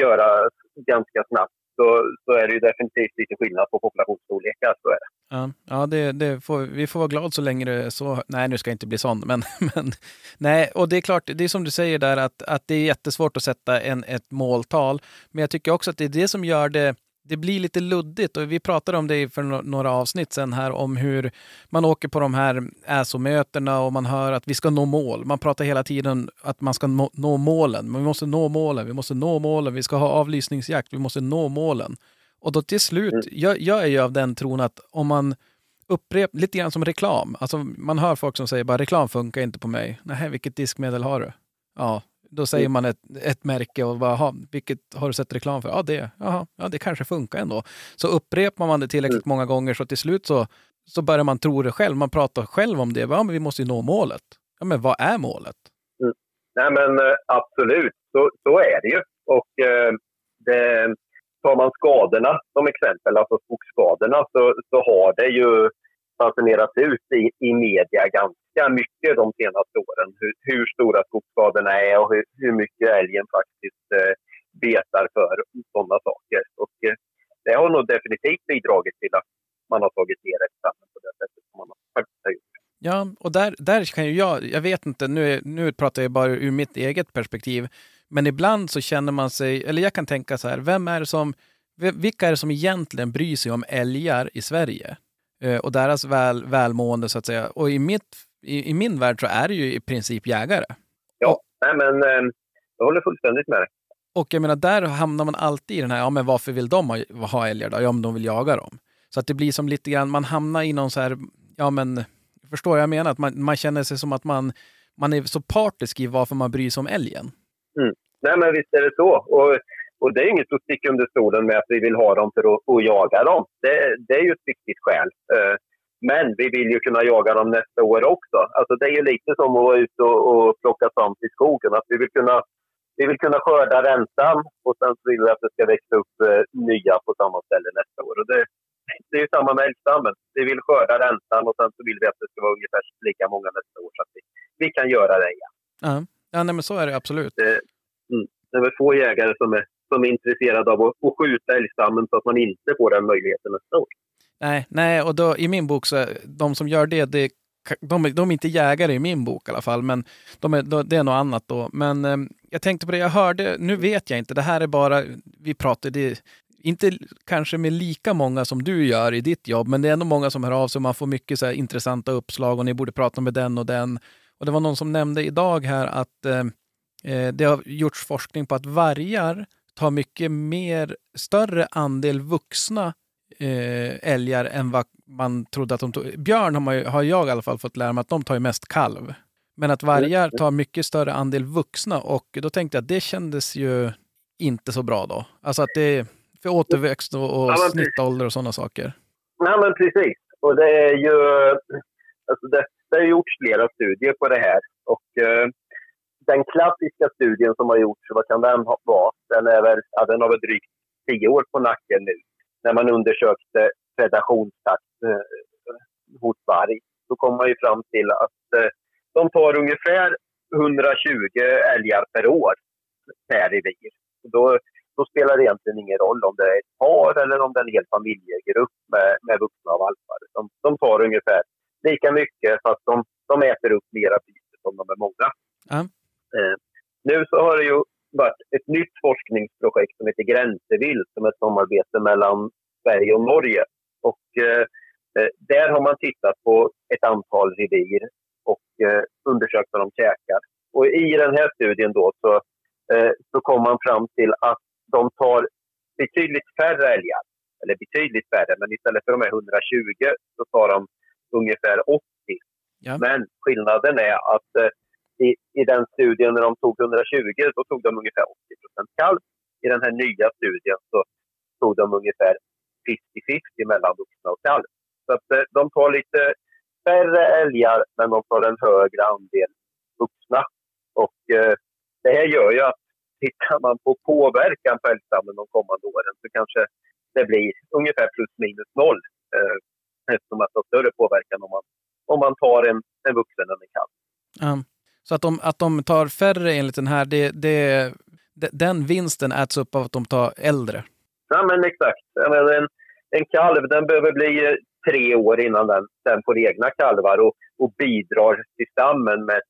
göra ganska snabbt så, så är det ju definitivt lite skillnad på populationsstorlekar. Så är det. Ja, ja det, det får, vi får vara glada så länge det är så. Nej, nu ska jag inte bli sån, men, <laughs> men nej, och det är klart, det är som du säger där att, att det är jättesvårt att sätta en, ett måltal. Men jag tycker också att det är det som gör det det blir lite luddigt och vi pratade om det för några avsnitt sen här om hur man åker på de här ASO-mötena och man hör att vi ska nå mål. Man pratar hela tiden att man ska nå, nå målen. Men vi måste nå målen, vi måste nå målen, vi ska ha avlysningsjakt, vi måste nå målen. Och då till slut, Mm. jag, jag är ju av den tron att om man upprepar, lite grann som reklam. Alltså man hör folk som säger bara reklam funkar inte på mig. Nej, vilket diskmedel har du? Ja, då säger man ett, ett märke och bara, "Jaha, vilket har du sett reklam för? Ja, det. Jaha, ja, det kanske funkar ändå. Så upprepar man det tillräckligt många gånger så till slut så, så börjar man tro det själv. Man pratar själv om det. Ja, men vi måste ju nå målet. Ja, men vad är målet? Nej men eh, absolut, så, så är det ju. Och eh, det, tar man skadorna som exempel, alltså skogsskadorna, så, så har det ju basunerats ut i, i media ganska mycket de senaste åren. Hur, hur stora skogsskadorna är och hur, hur mycket älgen faktiskt eh, betar för sådana saker. Och eh, det har nog definitivt bidragit till att man har tagit ner älgstammen på det sättet som man faktiskt har gjort. Ja, och där, där kan ju jag, jag vet inte, nu, nu pratar jag bara ur mitt eget perspektiv, men ibland så känner man sig, eller jag kan tänka så här, vem är det som, vilka är det som egentligen bryr sig om älgar i Sverige? Eh, och deras väl, välmående så att säga. Och i, mitt, i, i min värld så är det ju i princip jägare. Ja, nej men eh, jag håller fullständigt med dig. Och jag menar, där hamnar man alltid i den här, ja men varför vill de ha, ha älgar då? Ja men de vill jaga dem. Så att det blir som lite grann, man hamnar i någon så här, ja men, förstår jag menar? Att man, man känner sig som att man, man är så partisk i varför man bryr sig om älgen. Nej, men visst är det så. Och, och det är inget att sticka under stolen med att vi vill ha dem för att, att jaga dem. Det, det är ju ett viktigt skäl. Eh, Men vi vill ju kunna jaga dem nästa år också. Alltså det är ju lite som att vara ute och, och plocka svamp i skogen. Att vi, vill kunna, vi vill kunna skörda räntan och sen så vill vi att det ska växa upp eh, nya på samma ställe nästa år. Och det, det är ju samma med älgstammen. Vi vill skörda räntan och sen så vill vi att det ska vara ungefär lika många nästa år så att vi, vi kan göra det igen. Ja, ja nej, men så är det absolut. Det, mm, det är väl få jägare som är, som är intresserade av att, att skjuta älgstammen så att man inte får den möjligheten nästa år. Nej, nej, och då, i min bok så, de som gör det, det de, är- de är inte jägare i min bok i alla fall, men de är, de, det är något annat då. Men eh, jag tänkte på det, jag hörde, nu vet jag inte, det här är bara, vi pratade, inte kanske med lika många som du gör i ditt jobb, men det är ändå många som hör av sig och man får mycket så här intressanta uppslag och ni borde prata med den och den. Och det var någon som nämnde idag här att eh, eh, det har gjorts forskning på att vargar tar mycket mer, större andel vuxna eh, älgar än vad man trodde att de tog. Björn har, man ju, har jag i alla fall fått lära mig att de tar ju mest kalv. Men att vargar tar mycket större andel vuxna och då tänkte jag att det kändes ju inte så bra då. Alltså att det är för återväxt och, och Ja, snittålder och sådana saker. Nej, men precis. Och det är ju... Alltså det, det har gjorts flera studier på det här. Och eh, den klassiska studien som har gjorts, vad kan den vara? Den, är väl, ja, den har väl drygt tio år på nacken nu. När man undersökte predationstakt eh, hos varg. Så kom man ju fram till att eh, de tar ungefär 120 älgar per år per revir. Då, då spelar det egentligen ingen roll om det är ett par eller om det är en hel familjegrupp med, med vuxna och valpar. De, de tar ungefär lika mycket fast de, de äter upp mera byte om de är många. Mm. Eh, nu så har det ju varit ett nytt forskningsprojekt som heter Gränsevilt som är ett samarbete mellan Sverige och Norge. Och eh, Eh, där har man tittat på ett antal revir och eh, undersökt vad de käkar. Och i den här studien då så, eh, så kom man fram till att de tar betydligt färre älgar. Eller betydligt färre, men istället för de här 120 så tar de ungefär 80. Ja. Men skillnaden är att eh, i, i den studien när de tog 120 så tog de ungefär 80 procent kalv. I den här nya studien så tog de ungefär 50-50 mellan vuxna och kalv. Så att eh, de tar lite färre älgar men de tar en högre andel vuxna. Och eh, det här gör ju att tittar man på påverkan på älgstammen de kommande åren så kanske det blir ungefär plus minus noll. Eh, eftersom att det har större påverkan om man, om man tar en, en vuxen än en kalv. Mm. Så att de, att de tar färre enligt den här, det, det, de- den vinsten äts upp av att de tar äldre. Ja, men exakt. Menar, en, en kalv den behöver bli eh, tre år innan den, den får egna kalvar och, och bidrar till stammen med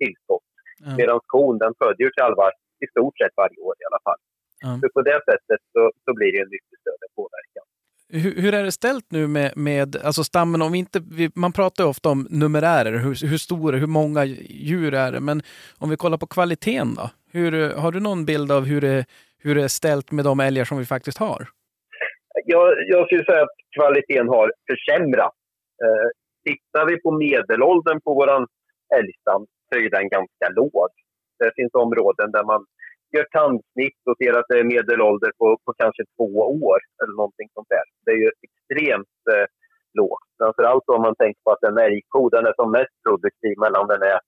tillskott. Ja. Medan kon den föder ju kalvar i stort sett varje år i alla fall. Ja. Så på det sättet så, så blir det en mycket större påverkan. Hur, hur är det ställt nu med, med alltså stammen? Om vi inte, vi, man pratar ju ofta om numerärer, hur, hur stora, hur många djur är det? Men om vi kollar på kvaliteten då? Hur, har du någon bild av hur det, hur det är ställt med de älgar som vi faktiskt har? Jag, jag skulle säga att kvaliteten har försämrats. Eh, tittar vi på medelåldern på vår älgstam så är den ganska låg. Det finns områden där man gör tandsnitt och ser att det är medelålder på, på kanske två år eller någonting sånt där. Det är ju extremt eh, lågt. Framförallt om man tänker på att en älgko den är som mest produktiv mellan den är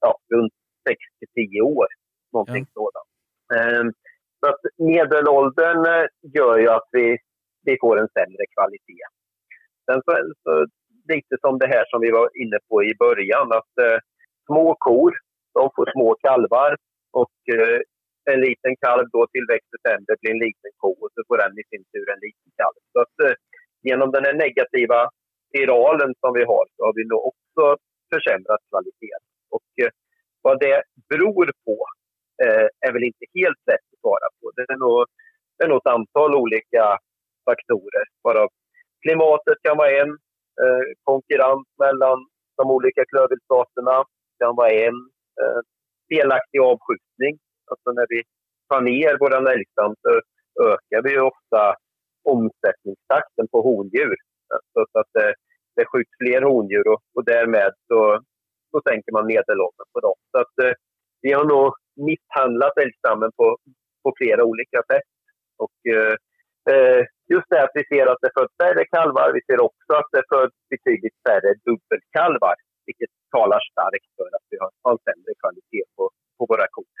ja, runt 6 till 10 år. Någonting sådant. Eh, så att medelåldern eh, gör ju att vi, vi får en sämre kvalitet. Sen så, så lite som det här som vi var inne på i början, att eh, små kor, de får små kalvar och eh, en liten kalv då tillväxer sämre blir en liten ko och så får den i sin tur en liten kalv. Så att eh, genom den här negativa spiralen som vi har så har vi nog också försämrat kvaliteten. Och eh, vad det beror på eh, är väl inte helt lätt att svara på. Det är nog, det är nog ett antal olika faktorer. Varav klimatet kan vara en, eh, konkurrens mellan de olika klövviltstaterna kan vara en, eh, felaktig avskjutning. Alltså när vi tar ner vår älgstam så ökar vi ju ofta omsättningstakten på hondjur. Så att det, det skjuts fler hondjur och, och därmed så, så sänker man medelåldern på dem. Så att eh, vi har nog misshandlat älgstammen på, på flera olika sätt. Och eh, eh just det att vi ser att det föds färre kalvar, vi ser också att det föds betydligt färre dubbelkalvar. Vilket talar starkt för att vi har har en sämre kvalitet på, på våra kor.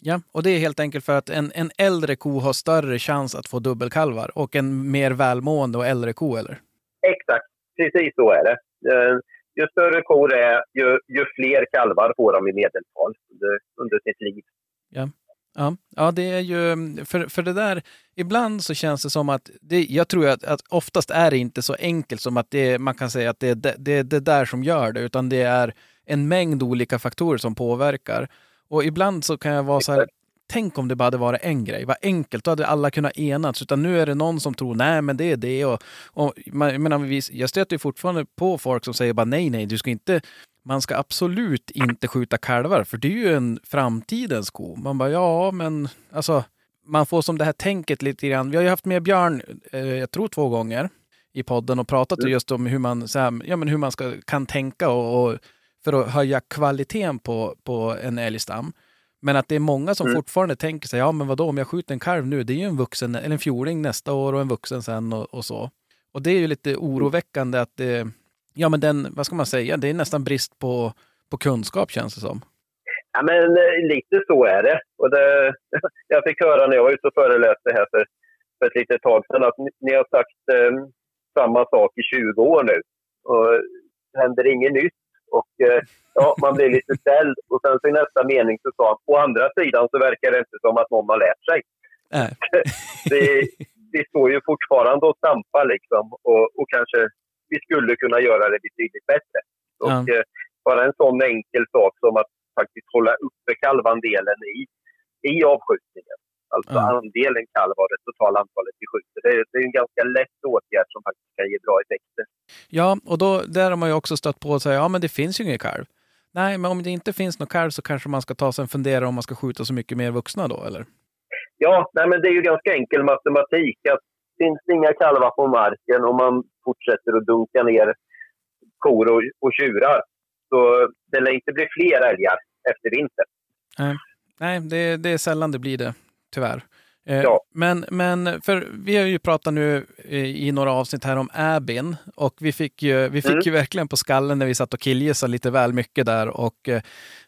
Ja, och det är helt enkelt för att en, en äldre ko har större chans att få dubbelkalvar och en mer välmående och äldre ko, eller? Exakt, precis så är det. Eh, Ju större kor är, ju, ju fler kalvar får de i medeltal under, under sitt liv. Ja. Ja, ja, det är ju, för, för det där, ibland så känns det som att, det, jag tror att, att oftast är det inte så enkelt som att det, man kan säga att det är det, det, det där som gör det, utan det är en mängd olika faktorer som påverkar. Och ibland så kan jag vara så här, tänk om det bara hade varit en grej, vad enkelt, då hade alla kunnat enats. Utan nu är det någon som tror, nej men det är det. Och, och, man, jag, menar, jag stöter ju fortfarande på folk som säger bara nej, nej, du ska inte, man ska absolut inte skjuta kalvar, för det är ju en framtidens ko. Man bara, ja men alltså, man får som det här tänket lite grann. Vi har ju haft med Björn, eh, jag tror två gånger, i podden och pratat just om hur man, så här, ja, men hur man ska, kan tänka och, och för att höja kvaliteten på, på en älgstam. Men att det är många som Mm. fortfarande tänker sig, ja men vadå om jag skjuter en kalv nu, det är ju en vuxen, eller en fjording nästa år och en vuxen sen och, och så. Och det är ju lite oroväckande att det, ja men den, vad ska man säga, det är nästan brist på, på kunskap känns det som. Ja, men eh, lite så är det. Och det. <laughs> Jag fick höra när jag var ute och föreläste här för, för ett litet tag sedan att ni, ni har sagt eh, samma sak i 20 år nu. Och det händer inget nytt. Och eh, ja, man blir lite ställd. Och sen så i nästa mening så sa han, å andra sidan så verkar det inte som att någon har lärt sig. Nej. <laughs> Det, står ju fortfarande och stampar liksom. Och, och kanske vi skulle kunna göra det betydligt bättre. Och Ja. eh, bara en sån enkel sak som att faktiskt hålla uppe kalvandelen i, i avskjutningen. Alltså Ja. andelen kalv av det totala antalet vi skjuter. Det är, det är en ganska lätt åtgärd som faktiskt kan ge bra effekter. Ja, och då, där har man ju också stött på och säga, ja men det finns ju ingen kalv. Nej, men om det inte finns någon kalv så kanske man ska ta sig en fundera om man ska skjuta så mycket mer vuxna då, eller? Ja, nej, men det är ju ganska enkel matematik. Att finns det inga kalvar på marken och man fortsätter att dunka ner kor och, och tjurar så det lär inte bli fler älgar efter vintern. Nej, det, det är sällan det blir det, tyvärr. Eh, Ja. Men, men för vi har ju pratat nu eh, i några avsnitt här om Abin och vi fick ju, vi fick Mm. ju verkligen på skallen när vi satt och killgissade lite väl mycket där och, eh,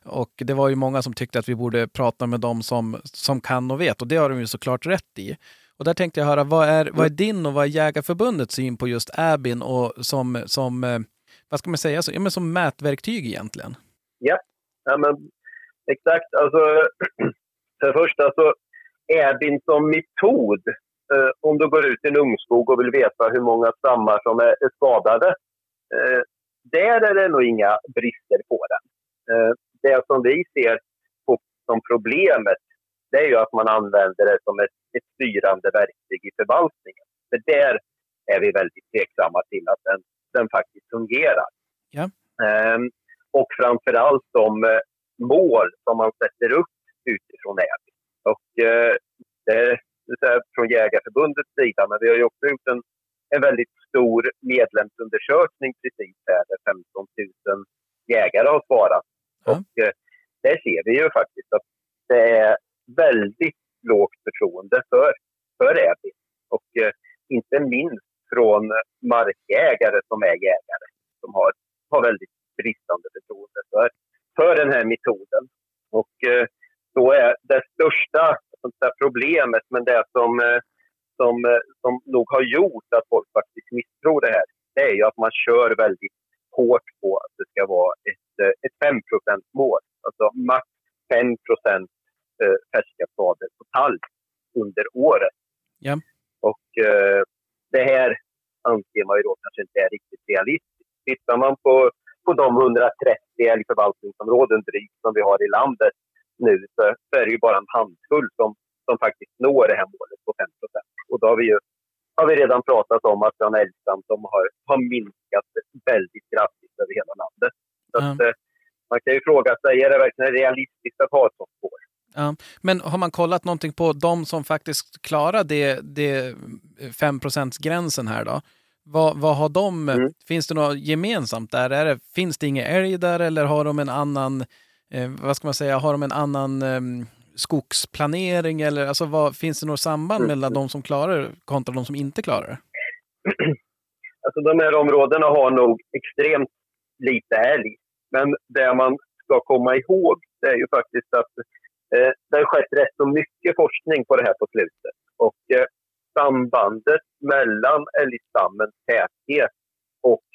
och det var ju många som tyckte att vi borde prata med dem som, som kan och vet och det har de ju såklart rätt i. Och där tänkte jag höra, vad är, vad är din och vad är Jägarförbundets syn på just Abin och som, som vad ska man säga, så, ja, men som mätverktyg egentligen? Ja, men exakt. Alltså, <clears throat> för det första så Äbin som metod, eh, om du går ut i en ungskog och vill veta hur många stammar som är, skadade, eh, där är det nog inga brister på den. Eh, det som vi ser på, som problemet, det är ju att man använder det som ett, ett styrande verktyg i förvaltningen. För där är vi väldigt tveksamma till att den, den faktiskt fungerar. Ja. Ehm, och framför allt de mål som man sätter upp utifrån ÄBI. Och eh, det är det är så här från Jägarförbundets sida, men vi har ju också gjort en, en väldigt stor medlemsundersökning precis här där 15 000 jägare har svarat. Ja. Och eh, där ser vi ju faktiskt att det är väldigt lågt förtroende för, för ÄBI. Och eh, inte minst från markägare som är jägare som har, har väldigt bristande förtroende för, för den här metoden. Och eh, då är det största sånt där problemet, men det som, eh, som, eh, som nog har gjort att folk faktiskt misstror det här, det är ju att man kör väldigt hårt på att det ska vara ett, eh, ett 5 mål. Alltså max 5 eh, färska skador på tall under året. Ja. Och eh, det här anser man ju då kanske inte är riktigt realistiskt. Tittar man på, på de 130 älgförvaltningsområden drygt som vi har i landet nu så, så är det ju bara en handfull som, som faktiskt når det här målet på 5 Och då har vi ju har vi redan pratat om att den älgstam som har, har minskat väldigt kraftigt över hela landet. Så Ja. att, eh, man kan ju fråga sig, är det verkligen realistiskt att ha ett sånt spår? Ja, men har man kollat någonting på de som faktiskt klarar det, det 5 gränsen här då? Vad, vad har de, Mm. finns det något gemensamt där? Är det, finns det inga älg där eller har de en annan, eh, vad ska man säga, har de en annan eh, skogsplanering eller alltså vad, finns det något samband Mm. mellan de som klarar det kontra de som inte klarar det? <clears throat> Alltså de här områdena har nog extremt lite älg. Men det man ska komma ihåg det är ju faktiskt att eh, det har skett rätt så mycket forskning på det här på slutet. Och eh, sambandet mellan älgstammens täthet och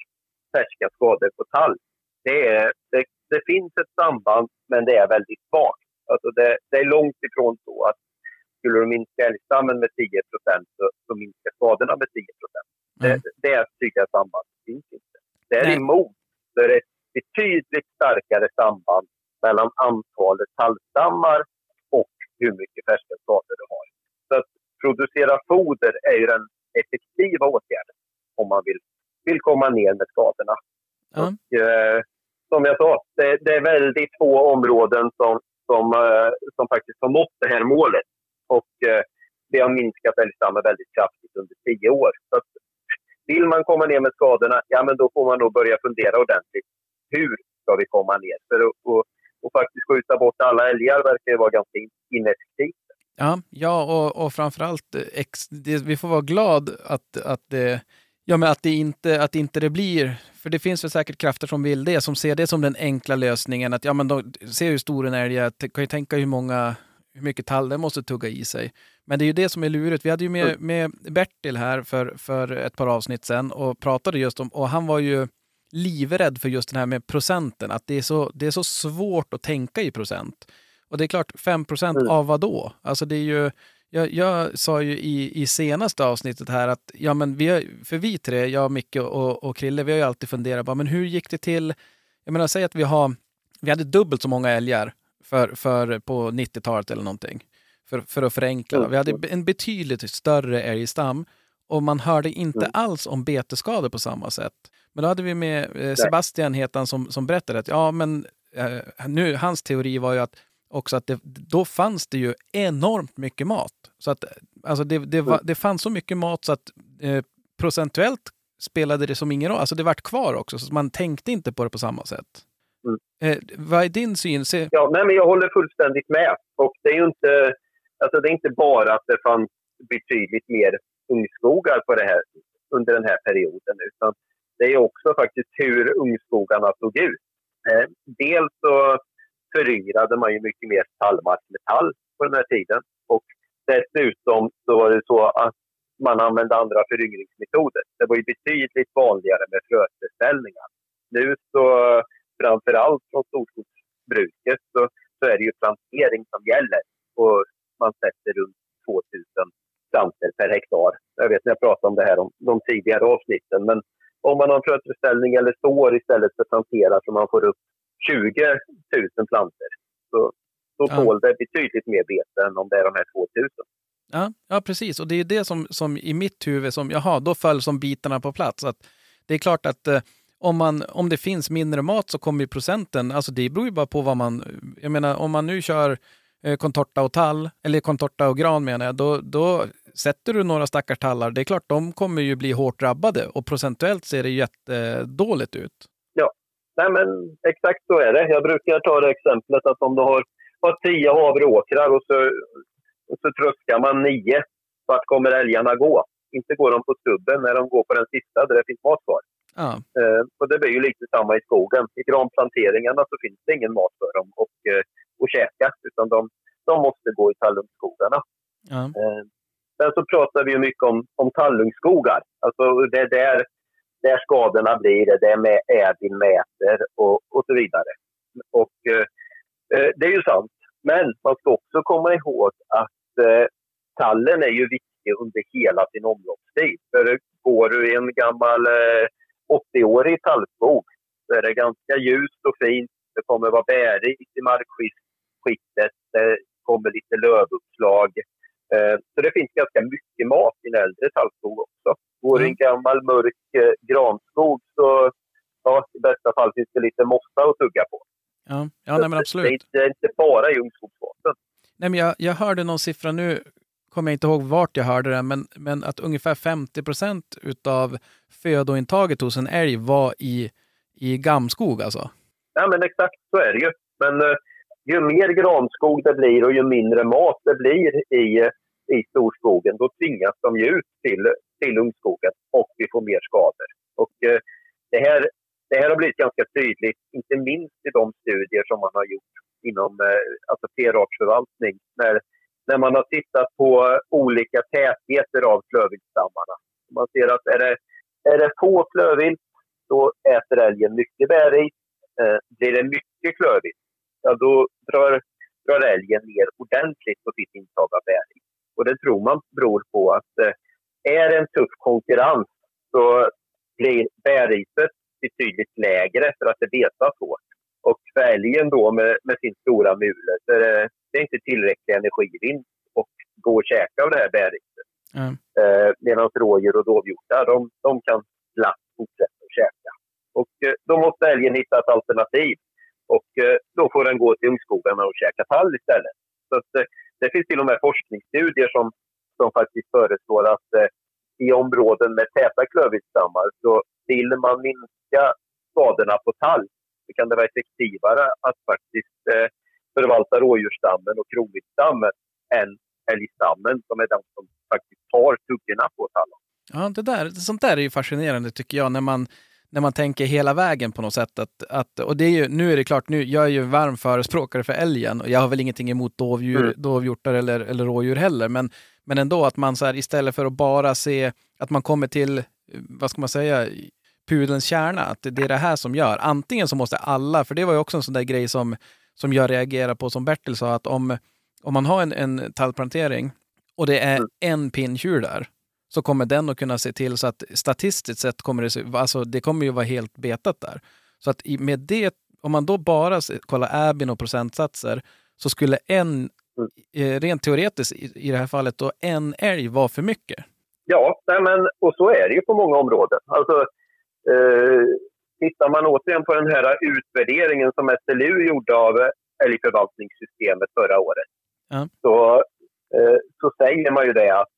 färska skador på tall, det, är, det, det finns ett samband men det är väldigt svagt. Alltså det, det är långt ifrån så att skulle du minska älgstammen med 10 så, så minskar skadorna med 10% det, Mm. det tydliga sambandet finns inte. Däremot så är det ett betydligt starkare samband mellan antalet tallstammar och hur mycket färska skador du har. Så att producera foder är ju den effektiva åtgärden om man vill, vill komma ner med skadorna. Ja. Och, eh, som jag sa, det, det är väldigt få områden som, som, eh, som faktiskt har nått det här målet. Och eh, det har minskat älgstammen väldigt kraftigt under tio år. Så att, vill man komma ner med skadorna, ja men då får man nog börja fundera ordentligt. Hur ska vi komma ner? För att och, och faktiskt skjuta bort alla älgar verkar ju vara ganska in- ineffektivt. Ja, ja och, och framförallt, eh, ex, det, vi får vara glad att, att, det, ja, men att, det inte, att inte det blir, för det finns väl säkert krafter som vill det, som ser det som den enkla lösningen. Att ja, men då, se hur stor en älg är, kan ju tänka hur många hur mycket tall den måste tugga i sig. Men det är ju det som är lurigt. Vi hade ju med, med Bertil här för, för ett par avsnitt sedan och pratade just om, och han var ju livrädd för just det här med procenten, att det är så, det är så svårt att tänka i procent. Och det är klart, 5 procent Mm. av vad då? Alltså det är ju, jag, jag sa ju i, i senaste avsnittet här att, ja men vi har, för vi tre, jag, Micke och, och Krille, vi har ju alltid funderat på, men hur gick det till? Jag menar, säg att vi har, vi hade dubbelt så många älgar för, för på 90-talet eller någonting. för, för att förenkla. Mm. Vi hade en betydligt större älgstam och man hörde inte Mm. alls om betesskador på samma sätt. Men då hade vi med eh, Sebastian hetan som, som berättade att ja, men eh, nu, hans teori var ju att också att det, då fanns det ju enormt mycket mat. Så att alltså det, det, var, det fanns så mycket mat så att eh, procentuellt spelade det som ingen roll. Alltså det vart kvar också, så man tänkte inte på det på samma sätt. Mm. Eh, vad är din syn? Se, Ja, nej, men jag håller fullständigt med. Och det är ju inte, alltså det är inte bara att det fanns betydligt mer ungskogar på det här, under den här perioden, utan det är också faktiskt hur ungskogarna såg ut. Eh, dels så föryngrade man ju mycket mer tallmark med tall på den här tiden. Och dessutom så var det så att man använde andra föryngringsmetoder. Det var ju betydligt vanligare med fröställningar. Nu så, framför allt från storskogsbruket, så, så är det ju plantering som gäller. Och man sätter runt 2000 plantor per hektar. Jag vet när jag pratade om det här om de tidigare avsnitten, men om man har en frötillställning eller sår istället för plantera så man får upp 20 000 plantor, så, så Ja. tål det betydligt mer bete än om det är de här 2000. Ja, ja, precis. Och det är det som, som i mitt huvud, som, jaha, då föll som bitarna på plats. Att det är klart att eh, om, man, om det finns mindre mat så kommer ju procenten, alltså det beror ju bara på vad man, jag menar om man nu kör eh, contorta och tall, eller contorta och gran menar jag, då, då sätter du några stackars tallar, det är klart de kommer ju bli hårt drabbade och procentuellt ser det jättedåligt ut. Nej, men exakt så är det. Jag brukar ta det exemplet att om du har, har tio havreåkrar och så, och så tröskar man nio, vart kommer älgarna gå? Inte går de på stubben när de går på den sista där det finns mat kvar. Ja, Eh, och det blir ju lite samma i skogen. I granplanteringarna så finns det ingen mat för dem och, eh, att käka, utan de, de måste gå i tallungskogarna. ja, Eh, sen så pratar vi ju mycket om, om tallungskogar. Alltså det är där, där skadorna blir, det är med ädin mäter och, och så vidare. Och eh, eh, det är ju sant. Men man ska också komma ihåg att eh, tallen är ju viktig under hela sin omloppstid. För går du i en gammal eh, 80-årig tallskog så är det ganska ljust och fint. Det kommer vara bärigt i markskiktet. Det kommer lite lövuppslag. Eh, Så det finns ganska mycket mat i en äldre tallskog också. Går det en gammal mörk eh, granskog så ja, i bästa fall finns det lite mossa att tugga på. ja, ja nej, men Det är absolut. inte, det är inte bara i ungskogsfasen. Nej, men jag, jag hörde någon siffra nu, kommer jag inte ihåg vart jag hörde den, men, men att ungefär 50 procent utav födointaget hos en älg var i, i gamskog alltså. Ja, men exakt så är det ju. Men eh, ju mer granskog det blir och ju mindre mat det blir i, i storskogen, då tvingas de ju ut till, till ungskogen och vi får mer skador. Och eh, det här, det här har blivit ganska tydligt, inte minst i de studier som man har gjort inom eh, alltså flerartsförvaltning, när, när man har tittat på olika tätheter av klövviltstammarna. Man ser att är det, är det få klövvilt, då äter älgen mycket bärris. Eh, blir det mycket klövvilt, ja, då drar, drar älgen ner ordentligt på sitt intag av bäring. Och det tror man beror på att eh, är det en tuff konkurrens så blir bärriset betydligt lägre för att det betas hårt. Och för älgen då med, med sin stora mule så det, det är inte tillräcklig energivinst att gå och käka av det här bärriset. Ja. Eh, Medan rådjur och dovhjortar, de, de kan glatt fortsätta att käka. Och eh, då måste älgen hitta ett alternativ. Och eh, då får den gå till ungskogarna och käka tall istället. Så att, det finns till och med forskningsstudier som, som faktiskt föreslår att eh, i områden med täta klövviltstammar så vill man minska skadorna på tall så kan det vara effektivare att faktiskt eh, förvalta rådjursstammen och kronviltstammen än älgstammen som är den som faktiskt tar tuggorna på tallen. Ja, det där, sånt där är ju fascinerande tycker jag, när man, när man tänker hela vägen på något sätt. Att, att, och det är ju, nu är det klart, nu, jag är ju varm förespråkare för älgen och jag har väl ingenting emot dovdjur, Mm. dovhjortar eller, eller rådjur heller. Men, men ändå att man så här, istället för att bara se att man kommer till, vad ska man säga, pudelns kärna, att det det är det här som gör. Antingen så måste alla, för det var ju också en sån där grej som, som jag reagerar på, som Bertil sa, att om, om man har en, en tallplantering och det är Mm. en pinntjur där, så kommer den att kunna se till så att statistiskt sett kommer det, se- alltså det kommer ju vara helt betat där. Så att med det, om man då bara kollar Abin och procentsatser, så skulle en Mm. eh, rent teoretiskt i, det här fallet då en älg var för mycket? Ja, nej men, och så är det ju på många områden. Alltså, eh, tittar man återigen på den här utvärderingen som SLU gjorde av älgförvaltningssystemet förra året, Ja. så, eh, så säger man ju det att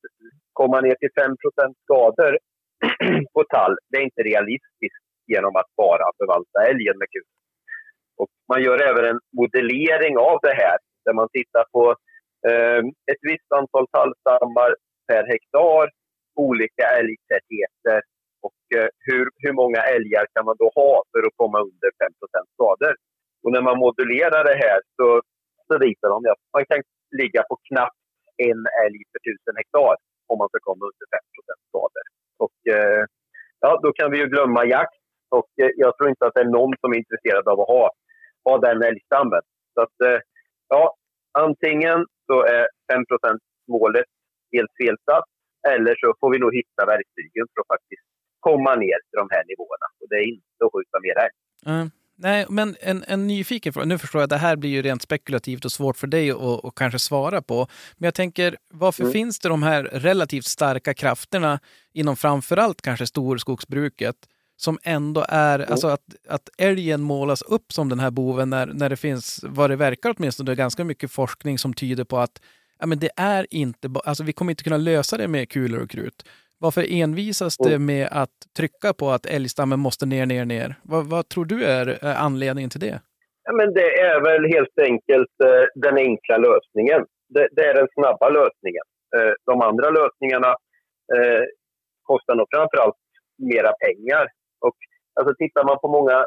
komma ner till 5 skador <clears throat> på tall, det är inte realistiskt genom att bara förvalta älgen med kul. Och man gör även en modellering av det här där man tittar på eh, ett visst antal tallstammar per hektar, olika älgtätheter och eh, hur, hur många älgar kan man då ha för att komma under 5 skador. Och när man modellerar det här så, så visar de att man kan ligga på knappt en älg per tusen hektar om man ska komma under 5 skador. Och eh, ja, då kan vi ju glömma jakt och eh, jag tror inte att det är någon som är intresserad av att ha, ha den älgstammen. Så att, eh, ja, antingen så är 5% målet helt felsatt eller så får vi nog hitta verktygen för att faktiskt komma ner till de här nivåerna. Och det är inte att skjuta mer älg. Mm. Nej, men en, en nyfiken fråga. Nu förstår jag att det här blir ju rent spekulativt och svårt för dig att kanske svara på. Men jag tänker, varför Mm. finns det de här relativt starka krafterna inom framförallt kanske storskogsbruket som ändå är, alltså att, att älgen målas upp som den här boven när, när det finns, vad det verkar åtminstone, ganska mycket forskning som tyder på att ja, men det är inte, alltså vi kommer inte kunna lösa det med kulor och krut. Varför envisas det med att trycka på att älgstammen måste ner, ner, ner? Vad, vad tror du är är anledningen till det? Ja, men det är väl helt enkelt eh, den enkla lösningen. Det, det är den snabba lösningen. Eh, de andra lösningarna eh, kostar nog framförallt mera pengar. Och, alltså, tittar man på många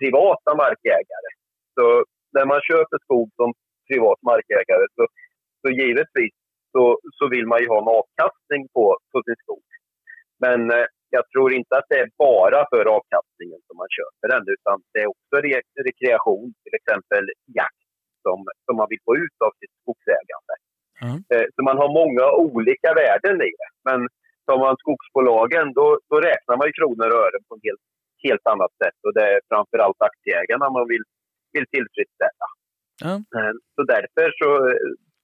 privata markägare, så när man köper skog som privat markägare så, så givetvis så, så vill man ju ha en avkastning på, på sin skog. Men eh, jag tror inte att det är bara för avkastningen som man köper den, utan det är också re- rekreation, till exempel jakt, som, som man vill få ut av sitt skogsägande. Ja. Eh, Så man har många olika värden i det. Men tar man skogsbolagen, då, då räknar man ju kronor och ören på ett helt, helt annat sätt. Och det är framförallt aktieägarna man vill, vill tillfredsställa. Eh, Så därför så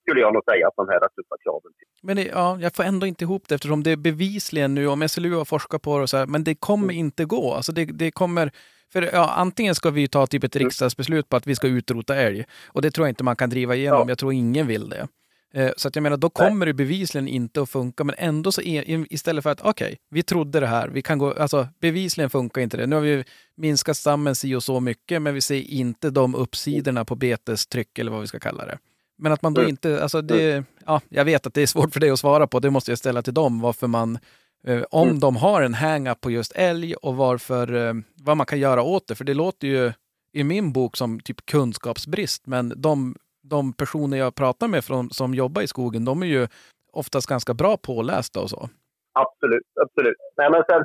skulle jag nog säga att de här tuffa kraven Men det, ja, jag får ändå inte ihop det eftersom det är bevisligen nu, om SLU har forskat på det och så här, men det kommer inte gå. Alltså det, det kommer, för ja, antingen ska vi ta typ ett riksdagsbeslut på att vi ska utrota älg och det tror jag inte man kan driva igenom. Ja. Jag tror ingen vill det. Eh, Så att jag menar, då kommer det bevisligen inte att funka. Men ändå så är, istället för att okej, vi trodde det här, vi kan gå, alltså bevisligen funkar inte det. Nu har vi minskat stammen si och så mycket, men vi ser inte de uppsidorna på betestryck eller vad vi ska kalla det. Men att man då Mm. inte, alltså det, ja, jag vet att det är svårt för dig att svara på, det måste jag ställa till dem, varför man, eh, om Mm. de har en hang-up på just älg och varför, eh, vad man kan göra åt det. För det låter ju i min bok som typ kunskapsbrist, men de, de personer jag pratar med från, som jobbar i skogen, de är ju oftast ganska bra pålästa och så. Absolut, absolut. Nej, men sen,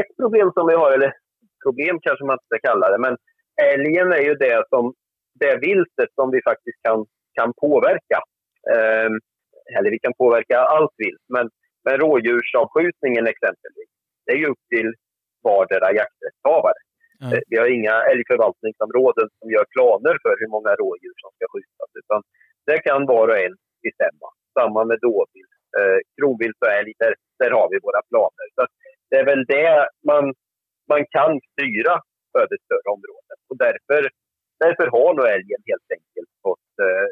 ett problem som vi har, eller problem kanske man inte ska kalla det, men älgen är ju det, som, det viltet som vi faktiskt kan, kan påverka. Ehm, eller vi kan påverka allt vilt, men, men rådjursavskjutningen exempelvis, det är ju upp till vardera jakträttshavare. Ja. Eh, Vi har inga älgförvaltningsområden som gör planer för hur många rådjur som ska skjutas, utan det kan var och en bestämma. Samma med dåvilt. Eh, kronvilt och älg, där, där har vi våra planer. Så det är väl det man, man kan styra över större områden. Och därför, därför har nog älgen helt enkelt fått, eh,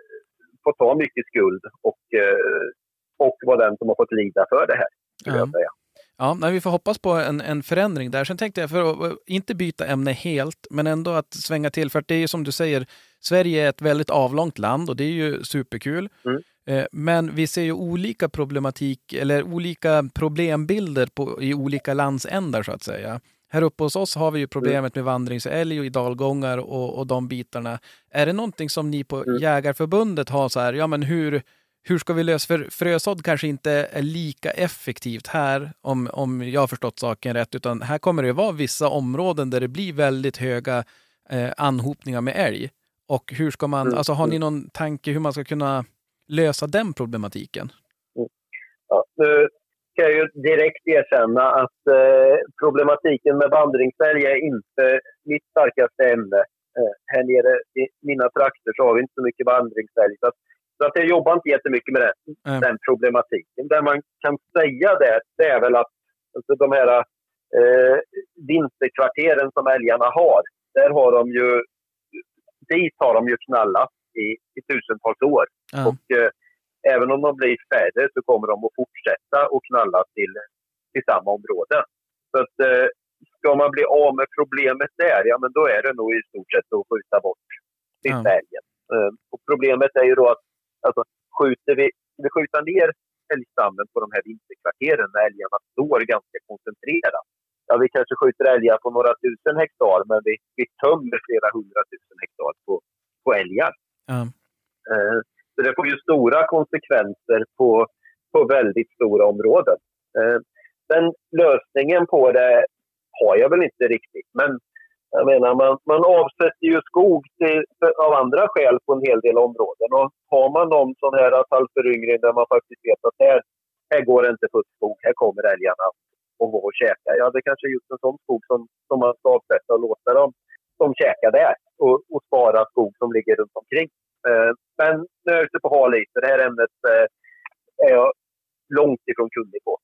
fått ta mycket skuld och, eh, och vara den som har fått lida för det här. Skulle Ja. jag säga. Ja, nej, vi får hoppas på en, en förändring där. Sen tänkte jag, för att eh, inte byta ämne helt, men ändå att svänga till, för att det är ju som du säger, Sverige är ett väldigt avlångt land och det är ju superkul. Mm. Eh, Men vi ser ju olika problematik, eller olika problembilder på, i olika landsändar så att säga. Här uppe hos oss har vi ju problemet med vandringsälg och i dalgångar och, och de bitarna. Är det någonting som ni på Mm. Jägarförbundet har så här, ja men hur, hur ska vi lösa, för frösådd kanske inte är lika effektivt här, om, om jag har förstått saken rätt, utan här kommer det vara vissa områden där det blir väldigt höga eh, anhopningar med älg. Och hur ska man, Mm, alltså har ni mm. någon tanke hur man ska kunna lösa den problematiken? Ja, ska jag ju direkt erkänna att eh, problematiken med vandringsälg är inte mitt starkaste ämne. Eh, här nere i mina trakter så har vi inte så mycket vandringsälg. Så att Så att jag jobbar inte jättemycket med det, Mm. den problematiken. Det man kan säga där, det är väl att alltså, de här eh, vinterkvarteren som älgarna har, där har de ju, dit har de ju knallat i, i tusentals år. Ja. Och eh, även om de blir färre så kommer de att fortsätta att knalla till, till samma område. Så att eh, ska man bli av med problemet där, ja men då är det nog i stort sett att skjuta bort sista älgen. Eh, och problemet är ju då att alltså, skjuter vi, vi skjuta ner älgstammen på de här vinterkvarteren när älgarna står ganska koncentrerat. Ja, vi kanske skjuter älgar på några tusen hektar, men vi, vi tömmer flera hundratusen hektar på, på älgar. Ja. Eh, så det får ju stora konsekvenser på, på väldigt stora områden. Eh, men Den lösningen på det har jag väl inte riktigt. Men jag menar, man, man avsätter ju skog till, för, av andra skäl på en hel del områden. Och har man någon sån här tallföryngring där man faktiskt vet att här, här går det inte fuskskog, här kommer älgarna och gå och käka. Ja, det kanske är just en sån skog som, som man ska avsätta och låta dem, de käka där och, och spara skog som ligger runt omkring. Eh, men nu är jag ute på hal det här ämnet eh, är jag långt ifrån kunnig på.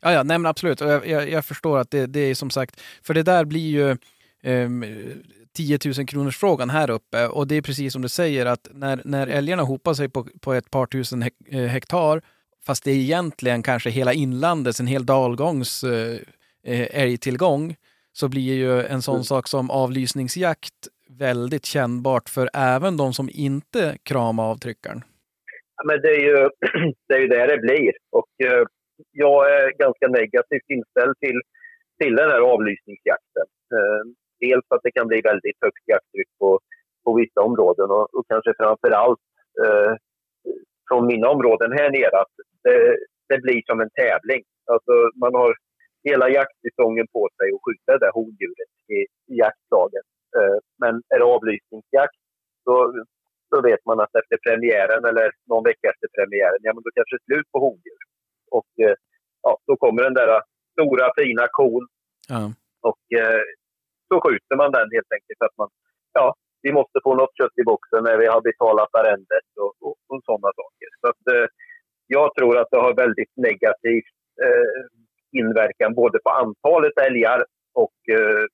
Ja, ja, nej, men absolut. Jag, jag, jag förstår att det, det är som sagt, för det där blir ju ehm, 10 000 kronors frågan här uppe och det är precis som du säger att när, när älgarna hopar sig på, på ett par tusen eh, hektar, fast det är egentligen kanske hela inlandets, en hel dalgångs eh, eh, älgtillgång, så blir ju en sån Mm. sak som avlysningsjakt väldigt kännbart för även de som inte kramar avtryckaren? Ja, Men det är ju <clears throat> det, är ju det det blir. Och eh, jag är ganska negativt inställd till, till den här avlysningsjakten. Eh, dels att det kan bli väldigt högt jakttryck på, på vissa områden och, och kanske framför allt eh, från mina områden här nere att det, det blir som en tävling. Alltså man har hela jaktsäsongen på sig att skjuta det där hondjuret i, i jaktlaget. Eh, men är det avlysningsjakt så så vet man att efter premiären eller någon vecka efter premiären, ja men då kanske det är slut på hondjur. Och eh, ja, då kommer den där stora fina kon Ja. och eh, så skjuter man den helt enkelt för att man, ja, vi måste få något kött i boxen när vi har betalat arrendet och, och, och sådana saker. Så att eh, jag tror att det har väldigt negativ eh, inverkan både på antalet älgar och eh,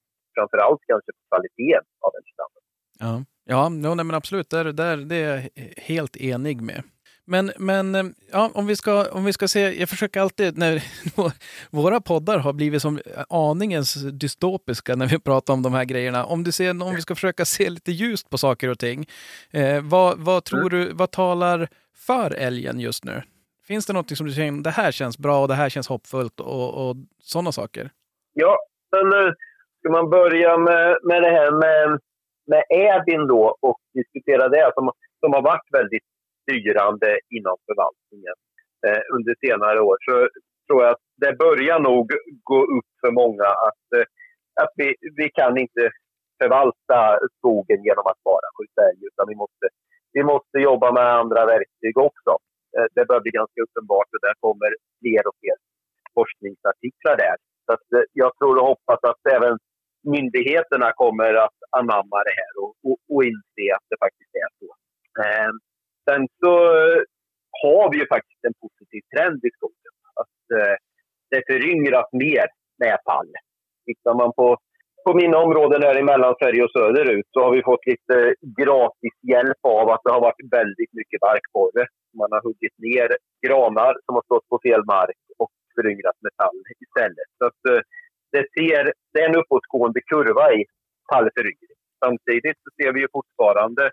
framförallt kanske på kvaliteten av älgstammen. Ja, ja no, nej, men absolut. Där, där, det är jag helt enig med. Men, men eh, ja, om, vi ska, om vi ska se, jag försöker alltid när <laughs> våra poddar har blivit som aningens dystopiska när vi pratar om de här grejerna. Om, du ser, om vi ska försöka se lite ljust på saker och ting. Eh, vad, vad tror du, vad talar för älgen just nu? Finns det något som du känner, det här känns bra och det här känns hoppfullt och, och sådana saker? Ja, men eh, ska man börja med, med det här med, med Äbin då och diskutera det som, som har varit väldigt styrande inom förvaltningen eh, under senare år så tror jag att det börjar nog gå upp för många att, eh, att vi, vi kan inte förvalta skogen genom att bara skjuta älg utan vi måste, vi måste jobba med andra verktyg också. Eh, det börjar bli ganska uppenbart och där kommer fler och fler forskningsartiklar där. Så att, eh, jag tror och hoppas att även myndigheterna kommer att anamma det här och, och, och inse att det faktiskt är så. Eh, sen så har vi ju faktiskt en positiv trend i skogen. Att eh, det föryngras mer med pall. Tittar man på, på mina områden här i Mellansverige och söderut så har vi fått lite gratis hjälp av att det har varit väldigt mycket barkborre. Man har huggit ner granar som har stått på fel mark och föryngrat metall istället. Så att, eh, det, ser, det är en uppåtgående kurva i tallföryngring. Samtidigt så ser vi ju fortfarande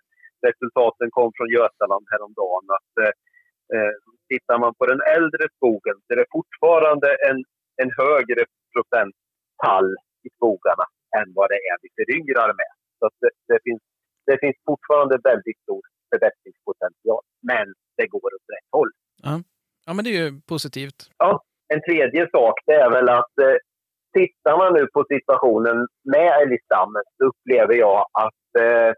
resultaten kom från Götaland häromdagen att eh, eh, tittar man på den äldre skogen så är det fortfarande en, en högre procent tall i skogarna än vad det är vi föryngrar med. Så det, det, finns, det finns fortfarande väldigt stor förbättringspotential. Men det går åt rätt håll. Ja, men det är ju positivt. En tredje sak det är väl att eh, tittar man nu på situationen med älgstammen så upplever jag att eh,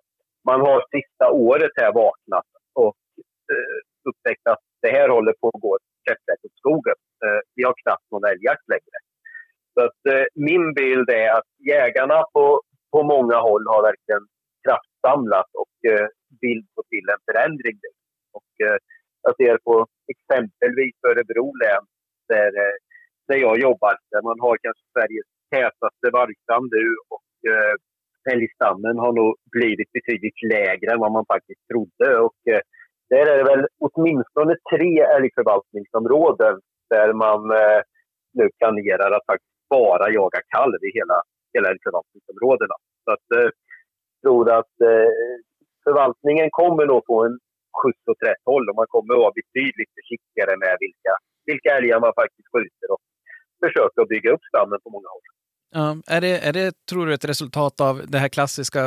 man har sista året här vaknat och eh, upptäckt att det här håller på att gå käpprätt åt skogen. Eh, vi har knappt någon älgjakt längre. Så att, eh, min bild är att jägarna på, på många håll har verkligen kraftsamlat och eh, vill få till en förändring. Och, eh, Örebro län där, eh, där jag jobbar. Där man har kanske Sveriges tätaste vargstam nu och eh, älgstammen har nog blivit betydligt lägre än vad man faktiskt trodde. Och, eh, där är det väl åtminstone tre älgförvaltningsområden där man eh, nu planerar att faktiskt bara jaga kalv i hela, hela älgförvaltningsområdena. Så att, eh, jag tror att eh, förvaltningen kommer nog få en skjuts åt rätt håll och man kommer att vara betydligt försiktigare med vilka, vilka älgar man faktiskt skjuter och försöka bygga upp stammen på många håll. Ja, är, det, är det, tror du, ett resultat av det här klassiska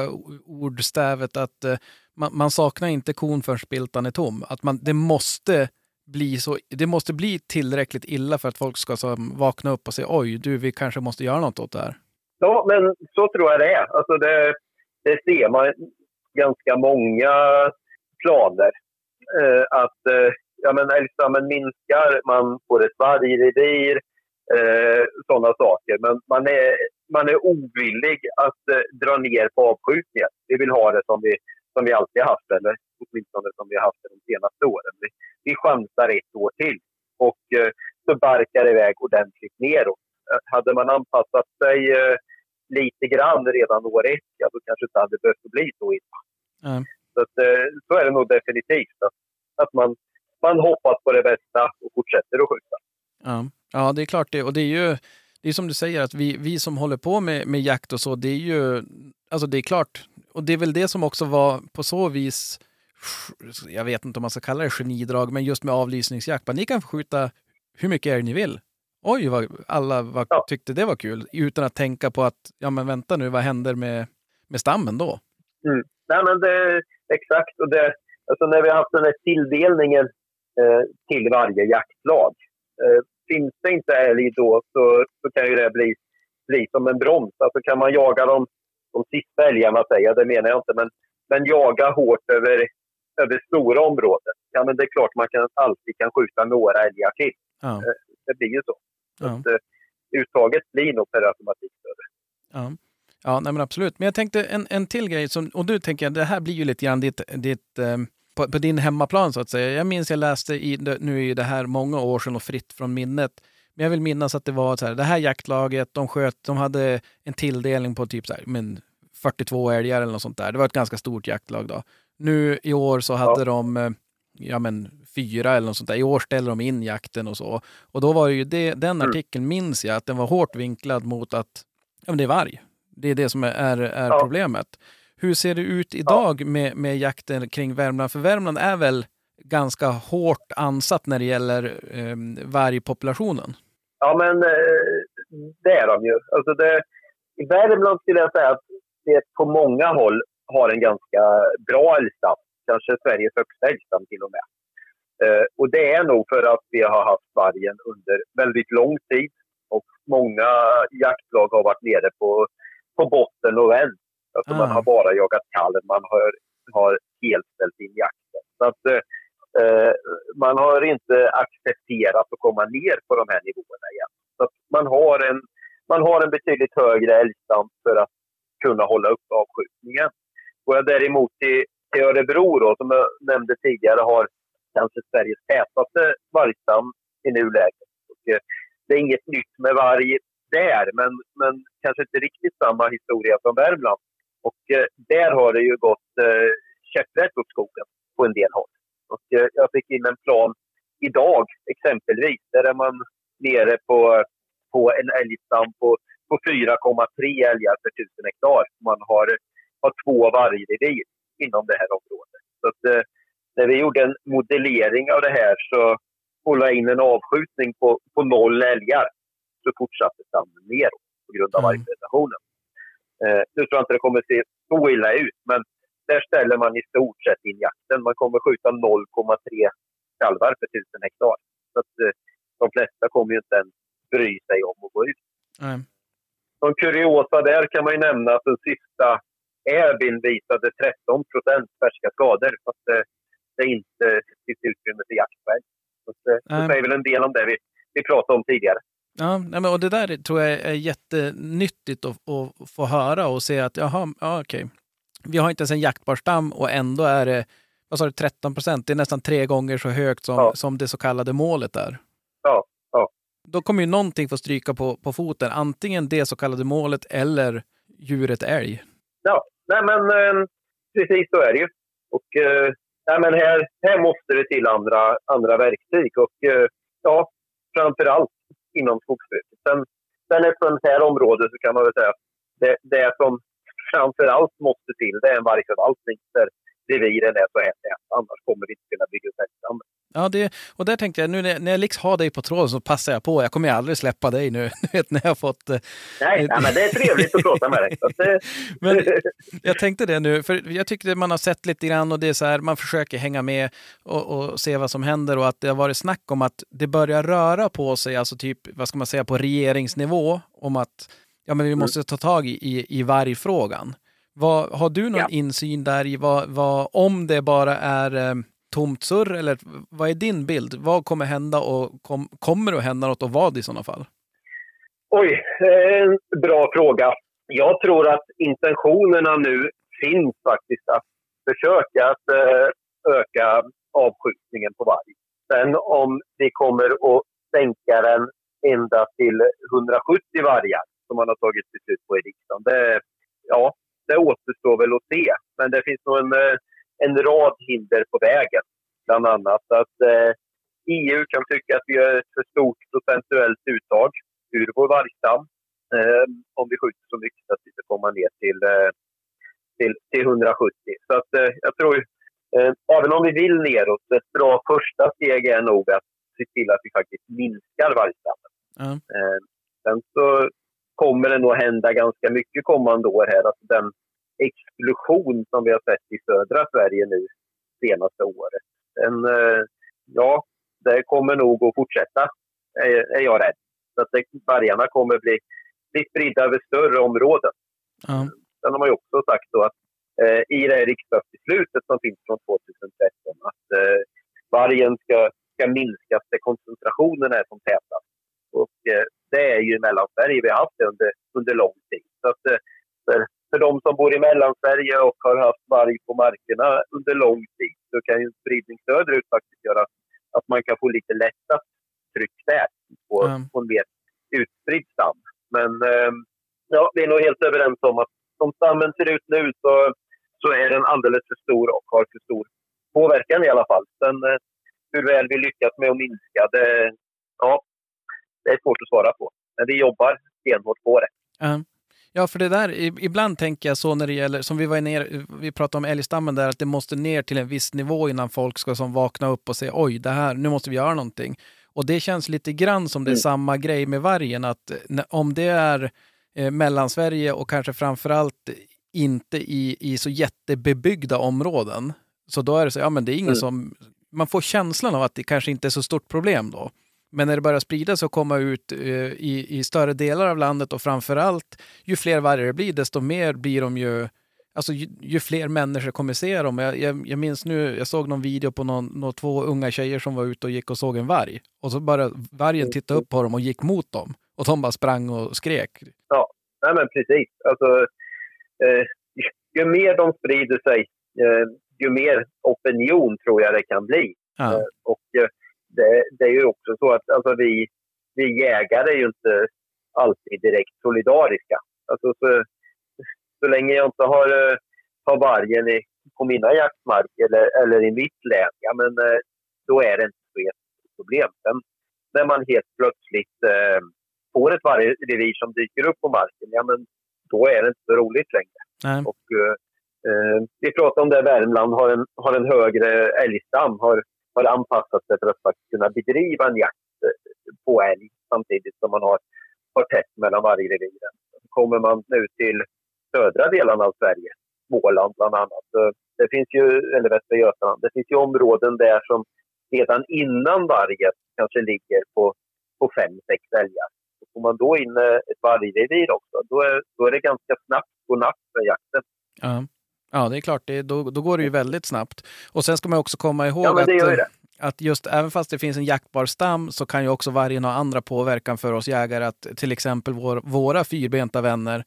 ordstävet att eh, man, man, saknar inte kon förrän spiltan är tom? Att man, det, måste bli så, det måste bli tillräckligt illa för att folk ska så, vakna upp och säga oj, du, vi kanske måste göra något åt det här? Ja, men så tror jag det är. Alltså det, det ser man ganska många planer. Eh, att eh, ja, men älgstammen minskar, man får ett vargrevir, eh, sådana saker. Men man är, man är ovillig att eh, dra ner på avskjutningen. Vi vill ha det som vi, som vi alltid haft, eller åtminstone som vi har haft det de senaste åren. Vi, vi chansar ett år till och eh, så barkar det iväg ordentligt neråt. Eh, hade man anpassat sig eh, lite grann redan år ett, ja, då kanske det inte hade behövt bli så illa. Mm. Så, att, eh, så är det nog definitivt. Att, att man, man hoppas på det bästa och fortsätter att skjuta. Ja. Ja, det är klart det. Och det är ju det är som du säger, att vi, vi som håller på med, med jakt och så, det är ju, alltså det är klart, och det är väl det som också var på så vis, jag vet inte om man ska kalla det genidrag, men just med avlysningsjakt, ni kan få skjuta hur mycket älg ni vill. Oj, vad alla vad ja. tyckte det var kul, utan att tänka på att, ja men vänta nu, vad händer med, med stammen då? Mm. Nej men det, exakt, och det, alltså när vi har haft den här tilldelningen eh, till varje jaktlag, eh, finns det inte älg då så, så kan ju det bli, bli som en broms. Alltså kan man jaga de, de sista älgarna, säger det menar jag inte, men, men jaga hårt över, över stora områden. Ja, men det är klart man kan, alltid kan skjuta några älgar till. Ja. Eh, det blir ju så. Ja. Att, uh, uttaget blir nog per automatik större. Ja. Ja, nej men absolut. Men jag tänkte en, en till grej, som, och du tänker, det här blir ju lite grann ditt, ditt um på, på, din hemmaplan så att säga. Jag minns jag läste, i, nu är ju det här många år sedan och fritt från minnet, men jag vill minnas att det var så här, det här jaktlaget, de sköt, de hade en tilldelning på typ så här, men 42 älgar eller något sånt där. Det var ett ganska stort jaktlag då. Nu i år så hade ja. de eh, ja, men, fyra eller något sånt där. I år ställer de in jakten och så. Och då var det ju det, den mm. artikeln minns jag att den var hårt vinklad mot att ja, men det är varg. Det är det som är, är, är ja. problemet. Hur ser det ut idag ja. med, med jakten kring Värmland? För Värmland är väl ganska hårt ansatt när det gäller eh, vargpopulationen? Ja, men eh, det är de ju. Alltså det, I Värmland skulle jag säga att det på många håll har en ganska bra älgstam. Kanske Sveriges högsta älgstam till och med. Eh, och det är nog för att vi har haft vargen under väldigt lång tid. Och många jaktlag har varit nere på, på botten och vänt. Alltså ah. Man har bara jagat kalv, man har, har helt ställt in jakten. Så att, eh, man har inte accepterat att komma ner på de här nivåerna igen. Så man, har en, man har en betydligt högre älgstam för att kunna hålla upp avskjutningen. Går jag däremot till, till Örebro då, som jag nämnde tidigare, har kanske Sveriges tätaste vargstam i nuläget. Och, eh, det är inget nytt med varg där, men, men kanske inte riktigt samma historia som Värmland. Och eh, där har det ju gått eh, käpprätt åt skogen på en del håll. Och eh, jag fick in en plan idag exempelvis. Där är man nere på, på en älgstam på, på 4,3 älgar per tusen hektar. Man har, har två vargrevir inom det här området. Så att, eh, när vi gjorde en modellering av det här så hålla in en avskjutning på, på noll älgar så fortsatte stammen neråt på grund av mm. Eh, nu tror jag inte det kommer se så illa ut, men där ställer man i stort sett in jakten. Man kommer skjuta 0,3 kalvar per tusen hektar. Så att, eh, de flesta kommer ju inte ens bry sig om att gå ut. Mm. Som kuriosa där kan man ju nämna att den sista Äbin visade 13 procent färska skador. Fast det, det inte finns utrymme för jakt Så det, det säger väl en del om det vi, vi pratade om tidigare. Ja, och det där tror jag är jättenyttigt att, att få höra och se att jaha, ja, okej. Vi har inte ens en jaktbar stam och ändå är det vad sa du, 13 procent. Det är nästan tre gånger så högt som, ja. som det så kallade målet är. Ja, ja. Då kommer ju någonting få stryka på, på foten. Antingen det så kallade målet eller djuret älg. Ja, nej men eh, precis så är det ju. Och eh, nej, men här, här måste det till andra, andra verktyg. Och eh, ja, framför allt inom skogsbruket. Sen, sen ett sånt här område så kan man väl säga att det, det som framför allt måste till det är en vargförvaltning där reviren är så här täta. Annars kommer vi inte kunna bygga ut älgstammen. Ja, det, och där tänkte jag, nu när, när jag liksom har dig på tråden så passar jag på. Jag kommer ju aldrig släppa dig nu. <laughs> Vet, när jag fått... eh, Nej, nej, men det är trevligt att prata med dig. <laughs> Men jag tänkte det nu, för jag tyckte man har sett lite grann och det är så här, man försöker hänga med och, och se vad som händer och att det har varit snack om att det börjar röra på sig, alltså typ, vad ska man säga, på regeringsnivå om att ja, men vi måste ta tag i, i, i vargfrågan. Vad, har du någon Ja. insyn där i vad, vad, om det bara är eh, tomt surr eller vad är din bild? Vad kommer hända och kom, kommer det att hända något och vad i sådana fall? Oj, eh, en bra fråga. Jag tror att intentionerna nu finns faktiskt att försöka att eh, öka avskjutningen på varg. Sen om vi kommer att sänka den ända till 170 vargar som man har tagit beslut på i riksdagen. Det, ja, det återstår väl att se. Men det finns nog en, eh, en rad hinder på vägen. Bland annat att eh, EU kan tycka att vi har ett för stort procentuellt uttag ur vår vargstam. Eh, om vi skjuter så mycket att vi ska komma ner till, eh, till, till 170. Så att, eh, jag tror, eh, även om vi vill neråt, ett bra första steg är nog att se till att vi faktiskt minskar vargstammen. Eh, sen så kommer det nog hända ganska mycket kommande år här. Alltså den explosion som vi har sett i södra Sverige nu senaste året. Den, eh, ja, det kommer nog att fortsätta, är, är jag rädd. Så att det, vargarna kommer bli, bli spridda över större områden. Ja. Sen har man ju också sagt då att eh, i det här riksdagsbeslutet som finns från 2013 att eh, vargen ska, ska minskas där koncentrationen är som tätast. Och eh, det är ju i Mellansverige vi har haft det under, under lång tid. Så att, eh, för, de som bor i Mellansverige och har haft varg på markerna under lång tid så kan ju en spridning söderut faktiskt göra att man kan få lite lättat tryck där på, Ja. på en mer utspridd stam. Men eh, ja, vi är nog helt överens om att som stammen ser ut nu så, så är den alldeles för stor och har för stor påverkan i alla fall. Sen eh, hur väl vi lyckas med att minska, det, ja, det är svårt att svara på. Men vi jobbar stenhårt på det. Ja. Ja, för det där, ibland tänker jag så när det gäller, som vi var ner, vi pratade om älgstammen där, att det måste ner till en viss nivå innan folk ska som vakna upp och säga oj, det här, nu måste vi göra någonting. Och det känns lite grann som det är Mm. samma grej med vargen, att eh, om det är eh, Mellansverige och kanske framförallt inte i, i så jättebebyggda områden, så då är det så, ja men det är ingen Mm. som, man får känslan av att det kanske inte är så stort problem då. Men när det börjar sprida sig och komma ut eh, i, i större delar av landet och framförallt ju fler vargar det blir, desto mer blir de ju Alltså ju, ju fler människor kommer se dem. Jag, jag, jag minns nu, jag såg någon video på någon, någon, två unga tjejer som var ute och gick och såg en varg. Och så bara vargen tittade upp på dem och gick mot dem. Och de bara sprang och skrek. Nej, men precis. Alltså, eh, ju mer de sprider sig, eh, ju mer opinion tror jag det kan bli. Ja. Eh, och eh, det, det är ju också så att alltså, vi, vi jägare är ju inte alltid direkt solidariska. Alltså, så, så länge jag inte har, eh, har vargen i, på mina jaktmarker eller, eller i mitt län, ja, men, eh, då är det inte så jättestort problem. Sen när man helt plötsligt eh, får ett vargrevir som dyker upp på marken, ja, men då är det inte så roligt längre. Nej. Och, eh, eh, vi pratade om det, Värmland har en, har en högre älgstam, har, har anpassat sig för att faktiskt kunna bedriva en jakt eh, på älg samtidigt som man har, har tätt mellan vargreviren. Kommer man nu till södra delarna av Sverige, Småland bland annat, det finns ju, eller Västra Götaland, det finns ju områden där som redan innan vargen kanske ligger på, på fem, sex älgar. Så får man då in eh, ett vargrevir också, då är, då är det ganska snabbt godnatt för jakten. Ja ja, det är klart. Det, då, då går det ju väldigt snabbt. Och sen ska man också komma ihåg Ja, att, eh, att just även fast det finns en jaktbar stam så kan ju också vargen ha andra påverkan för oss jägare. Att till exempel vår, våra fyrbenta vänner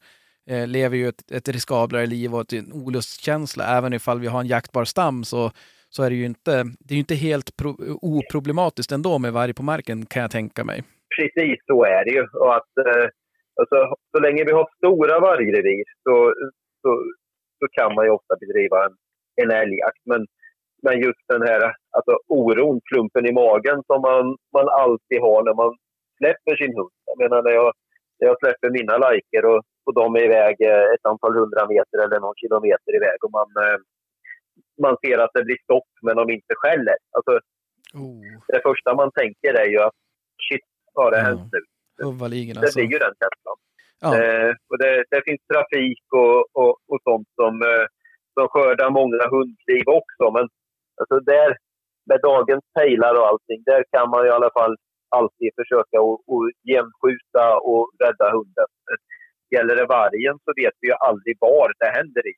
eh, lever ju ett, ett riskablare liv och ett, en olustkänsla. Även ifall vi har en jaktbar stam så, så är det ju inte, det är inte helt pro, oproblematiskt ändå med varg på marken kan jag tänka mig. Precis så är det ju. Och att, eh, alltså, så länge vi har stora vargrevir så, så, så kan man ju ofta bedriva en, en älgjakt. Men, men just den här alltså, oron, klumpen i magen som man, man alltid har när man släpper sin hund. Jag menar när jag, när jag släpper mina lajker och, och de är iväg eh, ett antal hundra meter eller någon kilometer iväg och man, eh, man ser att det blir stopp men de inte skäller. Alltså, Oh. det första man tänker är ju att shit, har det hänt nu? Uvaligen Det alltså. blir ju den känslan. Ja. Eh, och det, det finns trafik och, och, och sånt som, eh, som skördar många hundliv också. Men alltså där, med dagens pejlar och allting, där kan man i alla fall alltid försöka att jämskjuta och rädda hunden. Gäller det vargen så vet vi ju aldrig var det händer i.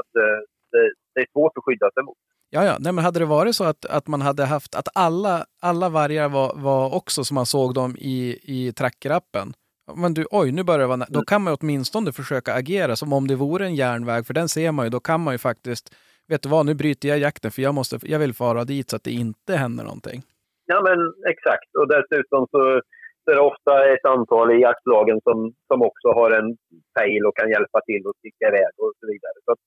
Att, eh, det, det är svårt att skydda sig mot. Ja, ja. Nej, men hade det varit så att, att man hade haft att alla, alla vargar var, var också som man såg dem i, i trackerappen. Men du, oj, nu börjar det vara Då kan man åtminstone försöka agera som om det vore en järnväg, för den ser man ju. Då kan man ju faktiskt, vet du vad, nu bryter jag jakten för jag, måste, jag vill fara dit så att det inte händer någonting. Ja, men exakt. Och dessutom så så är det ofta ett antal i jaktlagen som, som också har en pejl och kan hjälpa till att sticka iväg och så vidare. Så att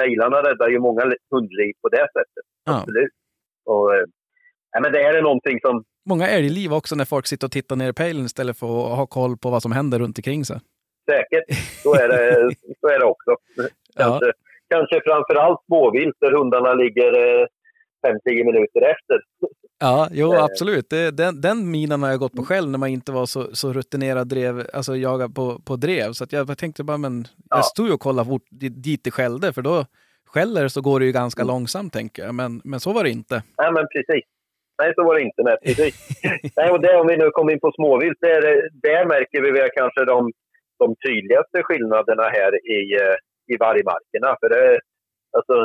pejlarna räddar ju många hundliv på det sättet. Ja. Absolut. Och, ja, men det här är någonting som... Många älgliv också när folk sitter och tittar ner i pejlen istället för att ha koll på vad som händer runt omkring sig. Säkert, så är det, så är det också. <laughs> Kanske, kanske framför allt småvilt där hundarna ligger eh, 5-10 minuter efter. <laughs> Ja, jo Eh. absolut. Den, den minen har jag gått på själv när man inte var så, så rutinerad drev, alltså jaga på, på drev. Så att jag tänkte bara, men Ja. jag stod ju och kollade fort di- dit det skällde, för då skäller så går det ju ganska Mm. långsamt tänker jag. Men, men så var det inte. Nej, men precis. Nej, så var det inte. Nej, <laughs> precis. Nej, och det, om vi nu kommer in på småvilt, där, där märker vi väl kanske de, de tydligaste skillnaderna här i, eh, i vargmarkerna. För det, alltså,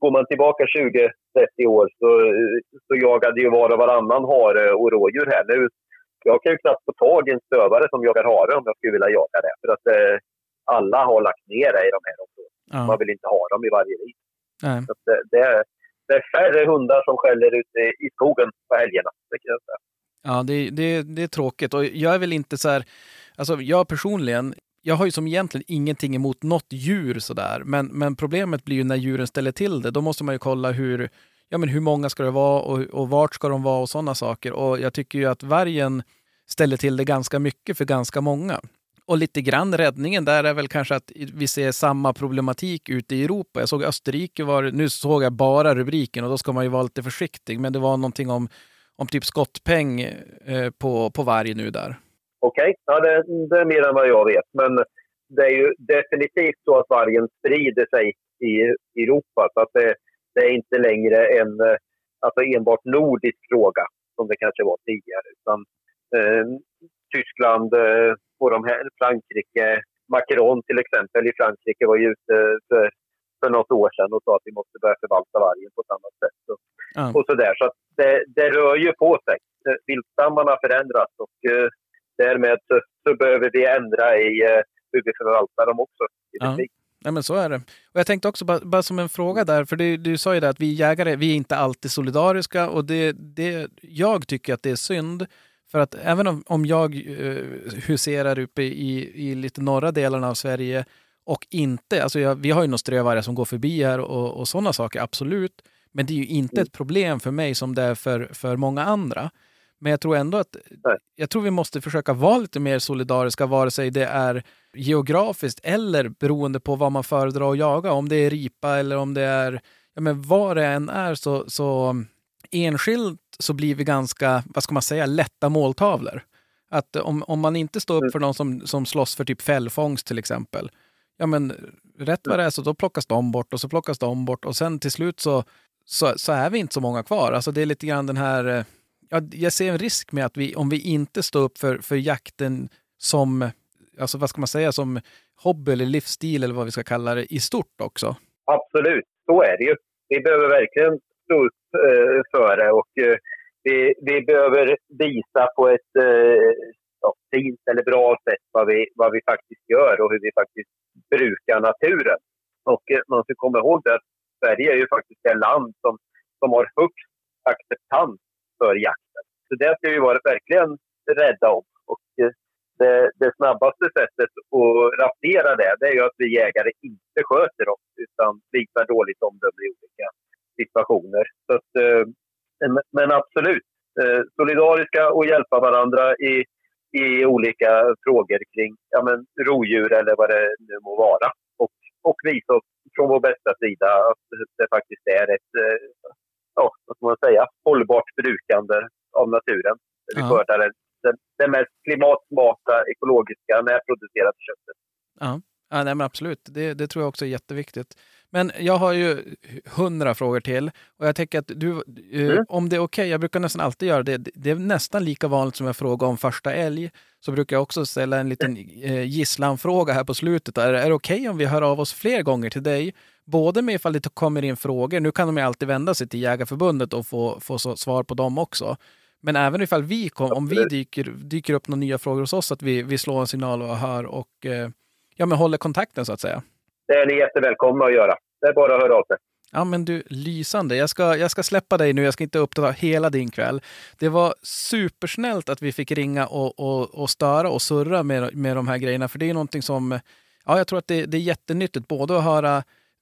går man tillbaka 20-30 år så, eh, så jagade ju var och varannan hare och rådjur här. Nu, jag kan ju knappt få tag i en stövare som jagar hare om jag skulle vilja jaga det. För att eh, alla har lagt ner det i de här områdena. Ja. Man vill inte ha dem i varje liv. Nej. Så att det, det, det är färre hundar som skäller ute i skogen på helgerna. Det kan jag säga. Ja, det, det, det är tråkigt. Och jag är väl inte så här... Alltså jag personligen, jag har ju som egentligen ingenting emot något djur sådär. Men, men problemet blir ju när djuren ställer till det. Då måste man ju kolla hur, ja, men hur många ska det vara och, och vart ska de vara och sådana saker. Och jag tycker ju att vargen ställer till det ganska mycket för ganska många. Och lite grann räddningen där är väl kanske att vi ser samma problematik ute i Europa. Jag såg Österrike, var, nu såg jag bara rubriken och då ska man ju vara lite försiktig. Men det var någonting om, om typ skottpeng eh, på, på varg nu där. Okej, ja, det, det är mer än vad jag vet. Men det är ju definitivt så att vargen sprider sig i Europa. Så att det, det är inte längre en eh, alltså enbart nordisk fråga som det kanske var tidigare. Utan, eh, Tyskland eh, och de här, Frankrike, Macron till exempel i Frankrike var ju ute för, för något år sedan och sa att vi måste börja förvalta vargen på ett annat sätt. Och, Ja. och sådär. Så att det, det rör ju på sig. Viltstammarna förändras och eh, därmed så, så behöver vi ändra i eh, hur vi förvaltar dem också. Ja. Nej, men så är det. Och jag tänkte också bara, bara som en fråga där, för du, du sa ju det att vi jägare, vi är inte alltid solidariska och det, det, jag tycker att det är synd. För att även om, om jag eh, huserar uppe i, i lite norra delarna av Sverige och inte, alltså jag, vi har ju några strövare som går förbi här och, och sådana saker, absolut. Men det är ju inte ett problem för mig som det är för, för många andra. Men jag tror ändå att jag tror vi måste försöka vara lite mer solidariska, vare sig det är geografiskt eller beroende på vad man föredrar att jaga. Om det är ripa eller om det är, ja men vad det än är så, så enskilt så blir vi ganska, vad ska man säga, lätta måltavlor. Att om, om man inte står upp för någon som, som slåss för typ fällfångst till exempel, ja men rätt vad det är så då plockas de bort och så plockas de bort och sen till slut så, så, så är vi inte så många kvar. Alltså det är lite grann den här, eh, ja, jag ser en risk med att vi, om vi inte står upp för, för jakten som, alltså vad ska man säga, som hobby eller livsstil eller vad vi ska kalla det i stort också. Absolut, så är det ju. Vi behöver verkligen stå upp eh, för det och eh, vi, vi behöver visa på ett eh, ja, fint eller bra sätt vad vi, vad vi faktiskt gör och hur vi faktiskt brukar naturen. Och eh, man ska komma ihåg att Sverige är ju faktiskt det land som, som har högst acceptans för jakten. Så det ska vi vara verkligen rädda om. Och eh, det, det snabbaste sättet att rasera det, det är ju att vi jägare inte sköter oss utan visar dåligt omdöme i olika situationer. Så att, eh, men- absolut, eh, solidariska och hjälpa varandra i, i olika frågor kring ja, men, rovdjur eller vad det nu må vara. Och, och visa oss från vår bästa sida att det faktiskt är ett eh, ja, vad ska man säga, hållbart brukande av naturen. Vi Ja. skördar det, det, det mest klimatsmarta, ekologiska, närproducerade köttet. Ja, ja nej, men absolut. Det, det tror jag också är jätteviktigt. Men jag har ju hundra frågor till och jag tänker att du, eh, Mm. om det är okej, jag brukar nästan alltid göra det. Det är nästan lika vanligt som jag frågar om första älg. Så brukar jag också ställa en liten eh, gisslanfråga här på slutet. Är, är det okej om vi hör av oss fler gånger till dig? Både med ifall det kommer in frågor, nu kan de ju alltid vända sig till Jägarförbundet och få, få svar på dem också. Men även ifall vi, kom, om vi dyker, dyker upp några nya frågor hos oss, att vi, vi slår en signal och hör och eh, ja, men håller kontakten så att säga. Det är ni jättevälkomna att göra. Det är bara att höra av sig. Ja men du, lysande. Jag ska, jag ska släppa dig nu, jag ska inte uppta hela din kväll. Det var supersnällt att vi fick ringa och, och, och störa och surra med, med de här grejerna, för det är någonting som, ja jag tror att det, det är jättenyttigt, både att höra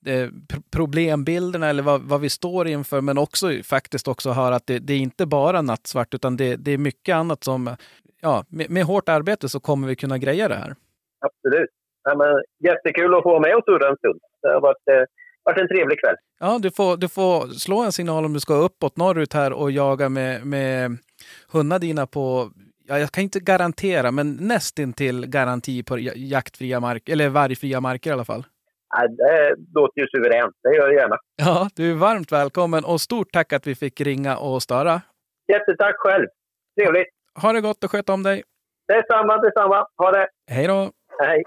eh, pr- problembilderna eller vad, vad vi står inför, men också faktiskt också höra att det, det är inte bara nattsvart, utan det, det är mycket annat som, ja, med, med hårt arbete så kommer vi kunna greja det här. Absolut. Ja, men, jättekul att få vara med och surra en stund. Det har varit, eh, varit en trevlig kväll. Ja, du får, du får slå en signal om du ska uppåt norrut här och jaga med, med hundar dina på, ja, jag kan inte garantera, men nästintill garanti på ja- jaktfria mark, eller vargfria marker i alla fall. Ja, det låter ju suveränt. Det gör jag gärna. Ja, du är varmt välkommen och stort tack att vi fick ringa och störa. Jättetack själv. Trevligt. Ha det gott och sköt om dig. Detsamma, detsamma. Ha det. Hej då! Hej.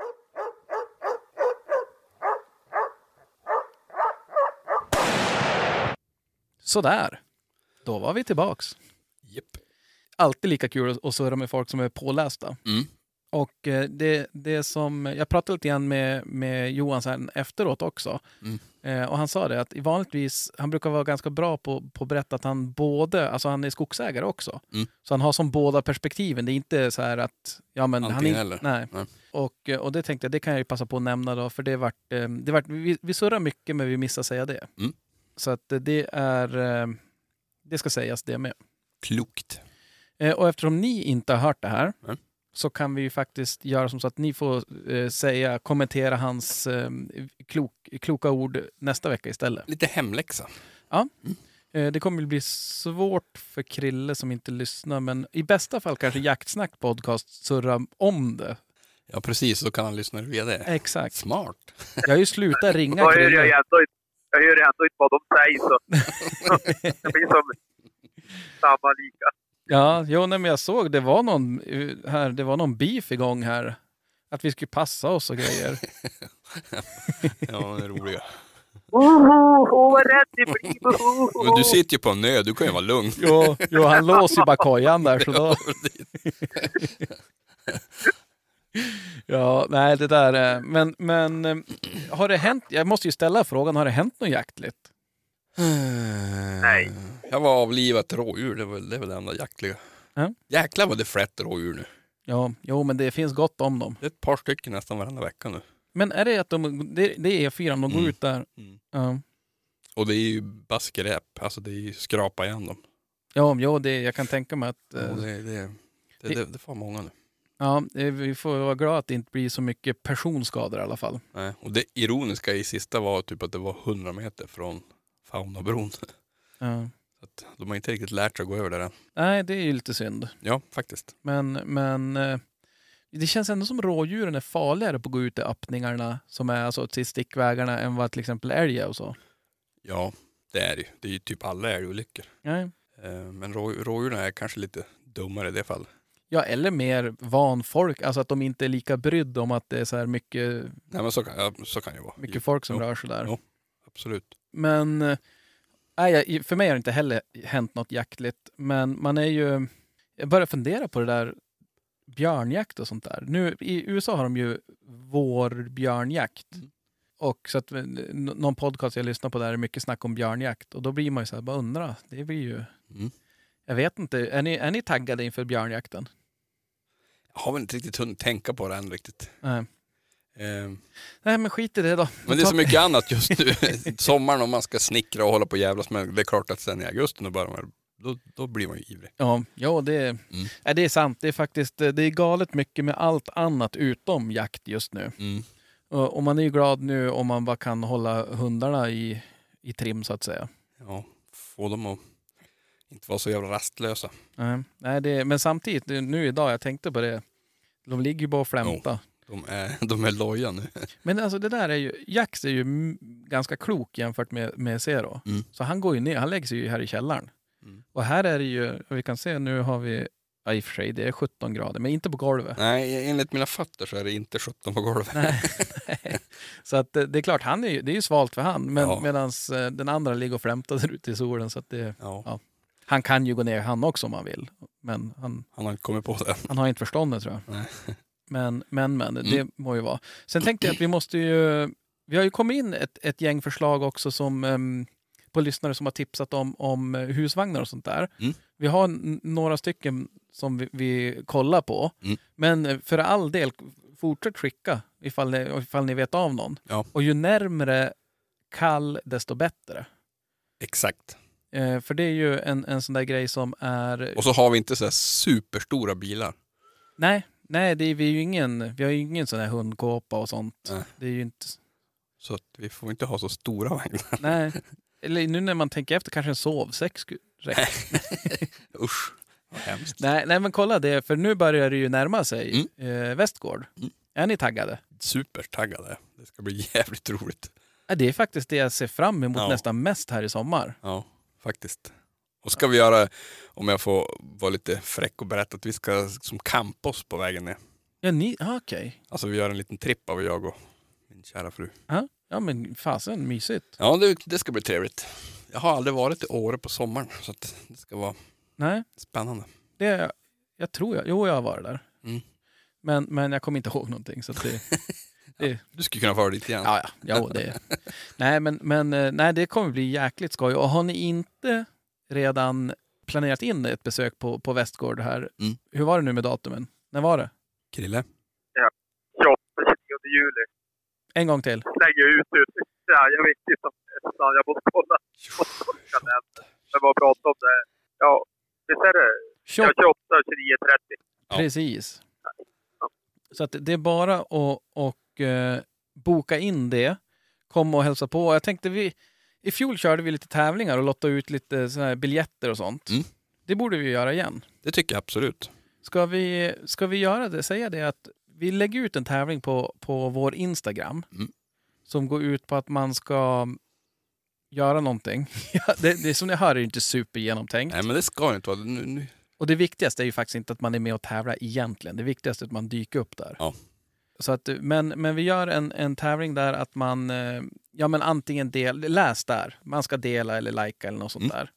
Sådär. Då var vi tillbaks. Japp. Alltid lika kul att- surra med folk som är pålästa. Mm. Och eh, det, det som, jag pratade lite grann med, med Johan sen efteråt också. Mm. Eh, och han sa det att vanligtvis, han brukar vara ganska bra på, på att berätta att han både, alltså han är skogsägare också. Mm. Så han har som båda perspektiven. Det är inte så här att, ja men han Antingen är, eller. Nej. Nej. Och, eh, och det tänkte jag, det kan jag ju passa på att nämna då, för det vart, eh, det vart vi, vi surrar mycket men vi missar säga det. Mm. Så att eh, det är, eh, det ska sägas det med. Klokt. Eh, Och eftersom ni inte har hört det här Nej. så kan vi ju faktiskt göra som så att ni får säga, kommentera hans klok, kloka ord nästa vecka istället. Lite hemläxa. Eh, det kommer bli svårt för Krille som inte lyssnar, men i bästa fall kanske Jaktsnack podcast surra om det. Ja, precis. Så kan han lyssna via det. Exakt. Smart. Jag har ju slutat ringa Krille. Jag hör ju ändå inte vad de säger så <laughs> det blir som samma lika. Ja, jo, nej, men jag såg det var någon eh, här, det var någon beef igång här. Att vi skulle passa oss och grejer. <laughs> Ja, det är roliga. Oh, oh, vad rädd det blir! Men du sitter ju på en ö, du kan ju vara lugn. Jo, jo han låser ju bara kojan där. Så då... <laughs> Ja, nej det där är... Men, men eh, har det hänt, jag måste ju ställa frågan, har det hänt något jaktligt? Nej. Jag var avlivat rådjur, det var, det är väl det enda jaktliga. Ja. Jäklar vad det flätt rådjur nu. Ja, jo men det finns gott om dem. Det är ett par stycken nästan varenda vecka nu. Men är det att de, det, det är E4, de går Mm. ut där? Mm. Ja, Och det är ju baskräp, alltså det är ju skrapa igen dem. ja jo, det, jag kan tänka mig att... Ja, eh, det, det, det, det, det får många nu. Ja, eh, vi får vara glada att det inte blir så mycket personskador i alla fall. Nej. Och det ironiska i sista var typ att det var 100 meter från Faunabron. <laughs> Så Ja. att de har inte riktigt lärt sig att gå över där än. Nej, det är ju lite synd. Ja, faktiskt. Men, men eh, det känns ändå som rådjuren är farligare på att gå ut i öppningarna som är alltså till stickvägarna än vad till exempel älg är och så. Ja, det är det ju. Det är ju typ alla älgolyckor. Nej. Eh, Men rå, rådjuren är kanske lite dummare i det fallet. Ja, eller mer van folk, alltså att de inte är lika brydd om att det är så här mycket, Nej men så kan, ja, så kan det vara. mycket folk som Jo. rör sig där. Jo. Absolut. Men eh, nej, jag- för mig har det inte heller hänt något jaktligt. Men man är ju... Jag börjar fundera på det där björnjakt och sånt där. Nu i USA har de ju vårbjörnjakt. Mm. Och så att eh, n- någon podcast jag lyssnar på där är mycket snack om björnjakt. Och då blir man ju så här, bara undra. Det blir ju... Mm. Jag vet inte, är ni, är ni taggade inför björnjakten? Har väl inte riktigt hunnit tänka på det än riktigt. Nej. Eh, Nej men skit i det då. men det är så mycket annat just nu. <laughs> Sommaren om man ska snickra och hålla på och jävlas med. Det är klart att sen i augusti då, börjar man, då, då blir man ju ivrig. Ja, ja det, Mm. nej, det är sant. Det är faktiskt det är galet mycket med allt annat utom jakt just nu. Mm. Och, och man är ju glad nu om man bara kan hålla hundarna i, i trim så att säga. Ja, få dem att inte vara så jävla rastlösa. Nej, nej, det, men samtidigt, nu idag, jag tänkte på det. De ligger ju bara och flämtar. De är, <laughs> de är loja nu. <laughs> Men alltså det där är ju, Jax är ju ganska klok jämfört med, med Zero. Mm. Så han går ju ner, han lägger sig ju här i källaren. Mm. Och här är det ju, vi kan se nu har vi, ja i och för sig det är 17 grader, men inte på golvet. Nej, enligt mina fötter så är det inte 17 på golvet. Nej. nej. <laughs> Så att det, det är klart, han är ju, det är ju svalt för han. Men Ja. medan den andra ligger och flämtar där ute i solen. Så att det, Ja, Ja. Han kan ju gå ner han också om han vill. Men han, han har inte kommit på det. han har inte förståndet tror jag. Nej. Men, men, men, det Mm. må ju vara. Sen tänkte jag att vi måste ju... Vi har ju kommit in ett, ett gäng förslag också som em, på lyssnare som har tipsat om, om eh, husvagnar och sånt där. Mm. Vi har några stycken som vi, vi kollar på. Mm. Men eh, för all del, fortsätt skicka ifall ni, ifall ni vet av någon. Ja. Och ju närmre kall, desto bättre. Exakt. Eh, för det är ju en, en sån där grej som är... Och så har vi inte så superstora bilar. Nej, nej det är, vi, är ju ingen, vi har ju ingen sån här hundkåpa och sånt. Nej. Det är ju inte... Så vi får inte ha så stora vagnar. Nej. Eller nu när man tänker efter kanske en sovsäck skulle räcka. <laughs> Usch, vad hemskt. nej, nej men kolla det, för nu börjar det ju närma sig eh, Västgård. Mm. Är ni taggade? Supertaggade. Det ska bli <laughs> jävligt roligt. Det är faktiskt det jag ser fram emot Ja. nästan mest här i sommar. Ja, faktiskt. Och ska vi göra, om jag får vara lite fräck och berätta att vi ska som campa oss på vägen ner. Ja, ni, ah, okej. Alltså vi gör en liten tripp av jag och min kära fru. Ja, ja, men fasen mysigt. Ja, det, det ska bli trevligt. Jag har aldrig varit i Åre på sommaren så det ska vara Nej, spännande. det, jag tror jag, jo jag har varit där. Mm. Men, men jag kommer inte ihåg någonting. Så det, <laughs> det, Du skulle kunna vara dit igen. Ja, ja, jo, det. <laughs> nej, men, men eh, nej, det kommer bli jäkligt skoj. Och har ni inte redan planerat in ett besök på, på Västgård här, Mm. hur var det nu med datumen? När var det? Krille? 28, 29 juli. En gång till. Slänger ut ut. Ja, jag vet inte om det är sant. Jag måste kolla. Men vad pratar om det? Ja, visst är det? 28, Ja, 28, 29, 30. Ja. precis. Så att det är bara att och, eh, boka in det. Kom och hälsa på. Jag tänkte vi, i fjol körde vi lite tävlingar och lottade ut lite såna här biljetter och sånt. Mm. Det borde vi göra igen. Det tycker jag absolut. Ska vi, ska vi göra det? Säga det att vi lägger ut en tävling på, på vår Instagram Mm. som går ut på att man ska göra någonting. <laughs> Det, det som ni hör är det inte supergenomtänkt. Nej men det ska inte vara. Nu, nu. Och det viktigaste är ju faktiskt inte att man är med och tävlar egentligen. Det viktigaste är att man dyker upp där. Ja. Så att, men, men vi gör en, en tävling där att man eh, ja, men antingen del, läs där. Man ska dela eller likea eller något sånt Mm. där.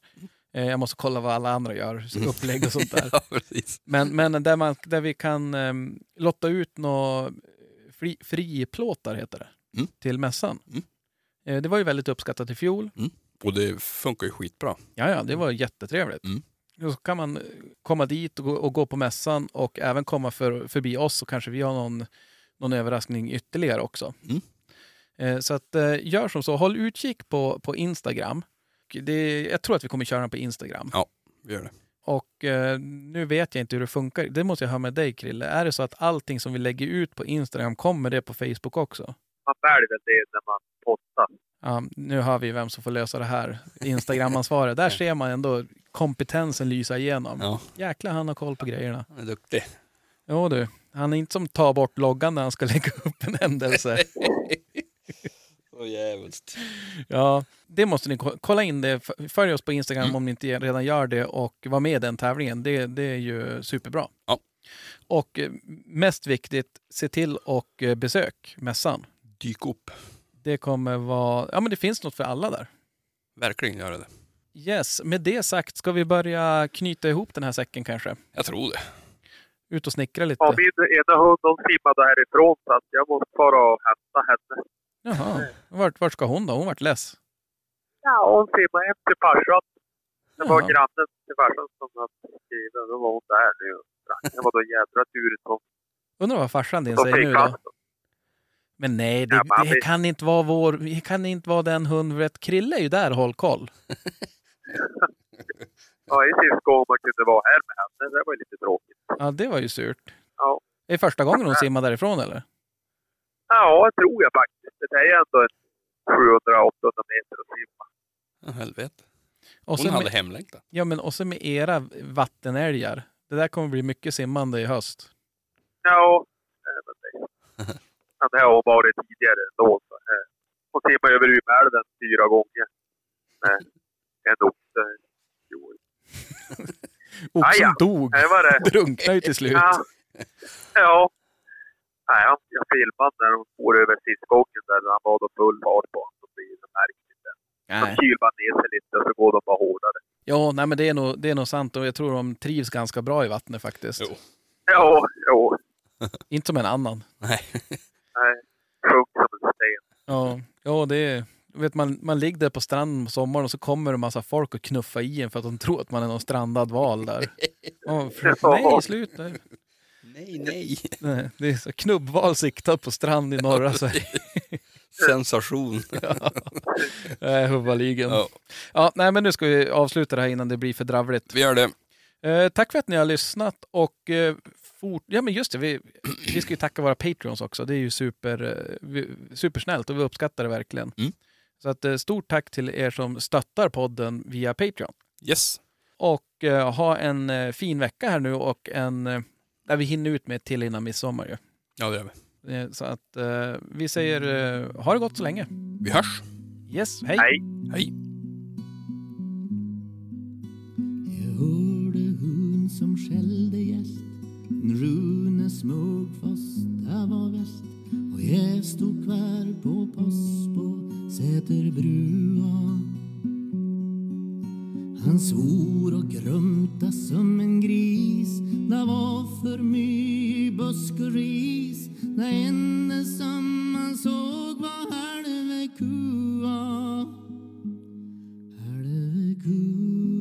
Eh, Jag måste kolla vad alla andra gör, <laughs> upplägg och sånt där. Ja. Men, men där, man, där vi kan um, lotta ut några fri, friplåtar, heter det, Mm. till mässan. Mm. Eh, det var ju väldigt uppskattat i fjol. Och det funkar ju skitbra. Ja, ja, det var jättetrevligt. Mm. Och så kan man komma dit och gå, och gå på mässan och även komma för, förbi oss och kanske vi har någon, någon överraskning ytterligare också. Mm. Eh, så att, eh, gör som så, håll utkik på, på Instagram. Det, jag tror att vi kommer köra den på Instagram. Vi gör det. Och eh, nu vet jag inte hur det funkar. Det måste jag höra med dig Krille. Är det så att allting som vi lägger ut på Instagram kommer det på Facebook också? Man väljer det när man postar. Ja, nu har vi vem som får lösa det här. Instagramansvaret. Där <laughs> ser man ändå kompetensen lysa igenom. Ja, Jäklar, han har koll på grejerna. han är duktig. Jo du, han är inte som tar bort loggan när han ska <laughs> lägga upp en händelse. <laughs> Så jävligt. Ja, det måste ni ko- kolla in det. Följ oss på Instagram Mm. om ni inte redan gör det och var med i den tävlingen. Det, det är ju superbra. Ja. Och eh, mest viktigt, se till och eh, besök mässan. Dyk upp. Det kommer vara, ja men det finns något för alla där. Verkligen gör det. Yes, med det sagt ska vi börja knyta ihop den här säcken kanske. Jag tror det. Ut och snickra lite. Ja, min ena hund hon simmade härifrån så att jag måste fara och hämta henne. Jaha. Vart, vart ska hon då? Hon vart less. Ja, hon simmade hem till farsan. Det var Jaha. grannen till farsan som hade skrivit. Då var hon där nu. Det var då jädra. Hon Undrar vad farsan din säger nu då? Men nej, det, Ja, det kan inte vara vår... Det kan inte vara den hundret. Krille är ju där och håll koll. <laughs> Ja, i sista gången man kunde vara här med henne. Det var ju lite tråkigt. Ja, det var ju surt. Ja. Det är första gången hon simmar därifrån eller? Ja, det tror jag faktiskt. Det är ändå en 700-800 meter att simma. Ja, helvete. Och Hon så hade med, hemlängtan. ja, men också med era vattenälgar. Det där kommer bli mycket simmande i höst. Ja, eh, men det, men det har hon varit tidigare ändå. Så, eh, hon simmade över Umeälven fyra gånger. Med en oxe. Jo, Oxen ja. dog. det var <laughs> det. Drunknade ju till slut. Ja. ja. Nej, jag, jag filmade när de for över sista gången där han var då full fart på honom. Så blir det märkligt. De Nej. kyler bara ner sig lite så går de bara hårdare. Ja, nej, men det är, nog, det är nog sant och jag tror de trivs ganska bra i vattnet faktiskt. Jo. Ja, jo. Inte som en annan. Nej. Nej, sjönk som en sten. Ja, ja det är... Vet man, man ligger där på stranden på sommaren och så kommer en massa folk och knuffar i en för att de tror att man är någon strandad val där. <laughs> Ja, för, nej, sluta. Nej, nej. Nej, det är så knubbval siktad på strand i norra <laughs> Sverige. Sensation. Nej, Huvaligen. Ja. Ja, nej, men nu ska vi avsluta det här innan det blir för dravligt. vi gör det. Eh, tack för att ni har lyssnat och eh, fort... Ja, men just det, vi, vi ska ju tacka våra Patreons också. Det är ju super, eh, vi- supersnällt och vi uppskattar det verkligen. Mm. Så att, eh, stort tack till er som stöttar podden via Patreon. Yes. Och eh, ha en eh, fin vecka här nu och en... Eh, där vi hinner ut med ett till innan midsommar ju. Ja, det gör vi. Eh, så att eh, vi säger eh, ha det gott så länge. Vi hörs. Yes, hej! Nej. Hej. Jag hörde hon som skällde gäst Rune smög fast det var väst och jag stod kvar på post på Säterbrua Han svor och grumta som en gris. Det var för mycket busk och ris. Det enda som han såg var halve kua. Halve kua.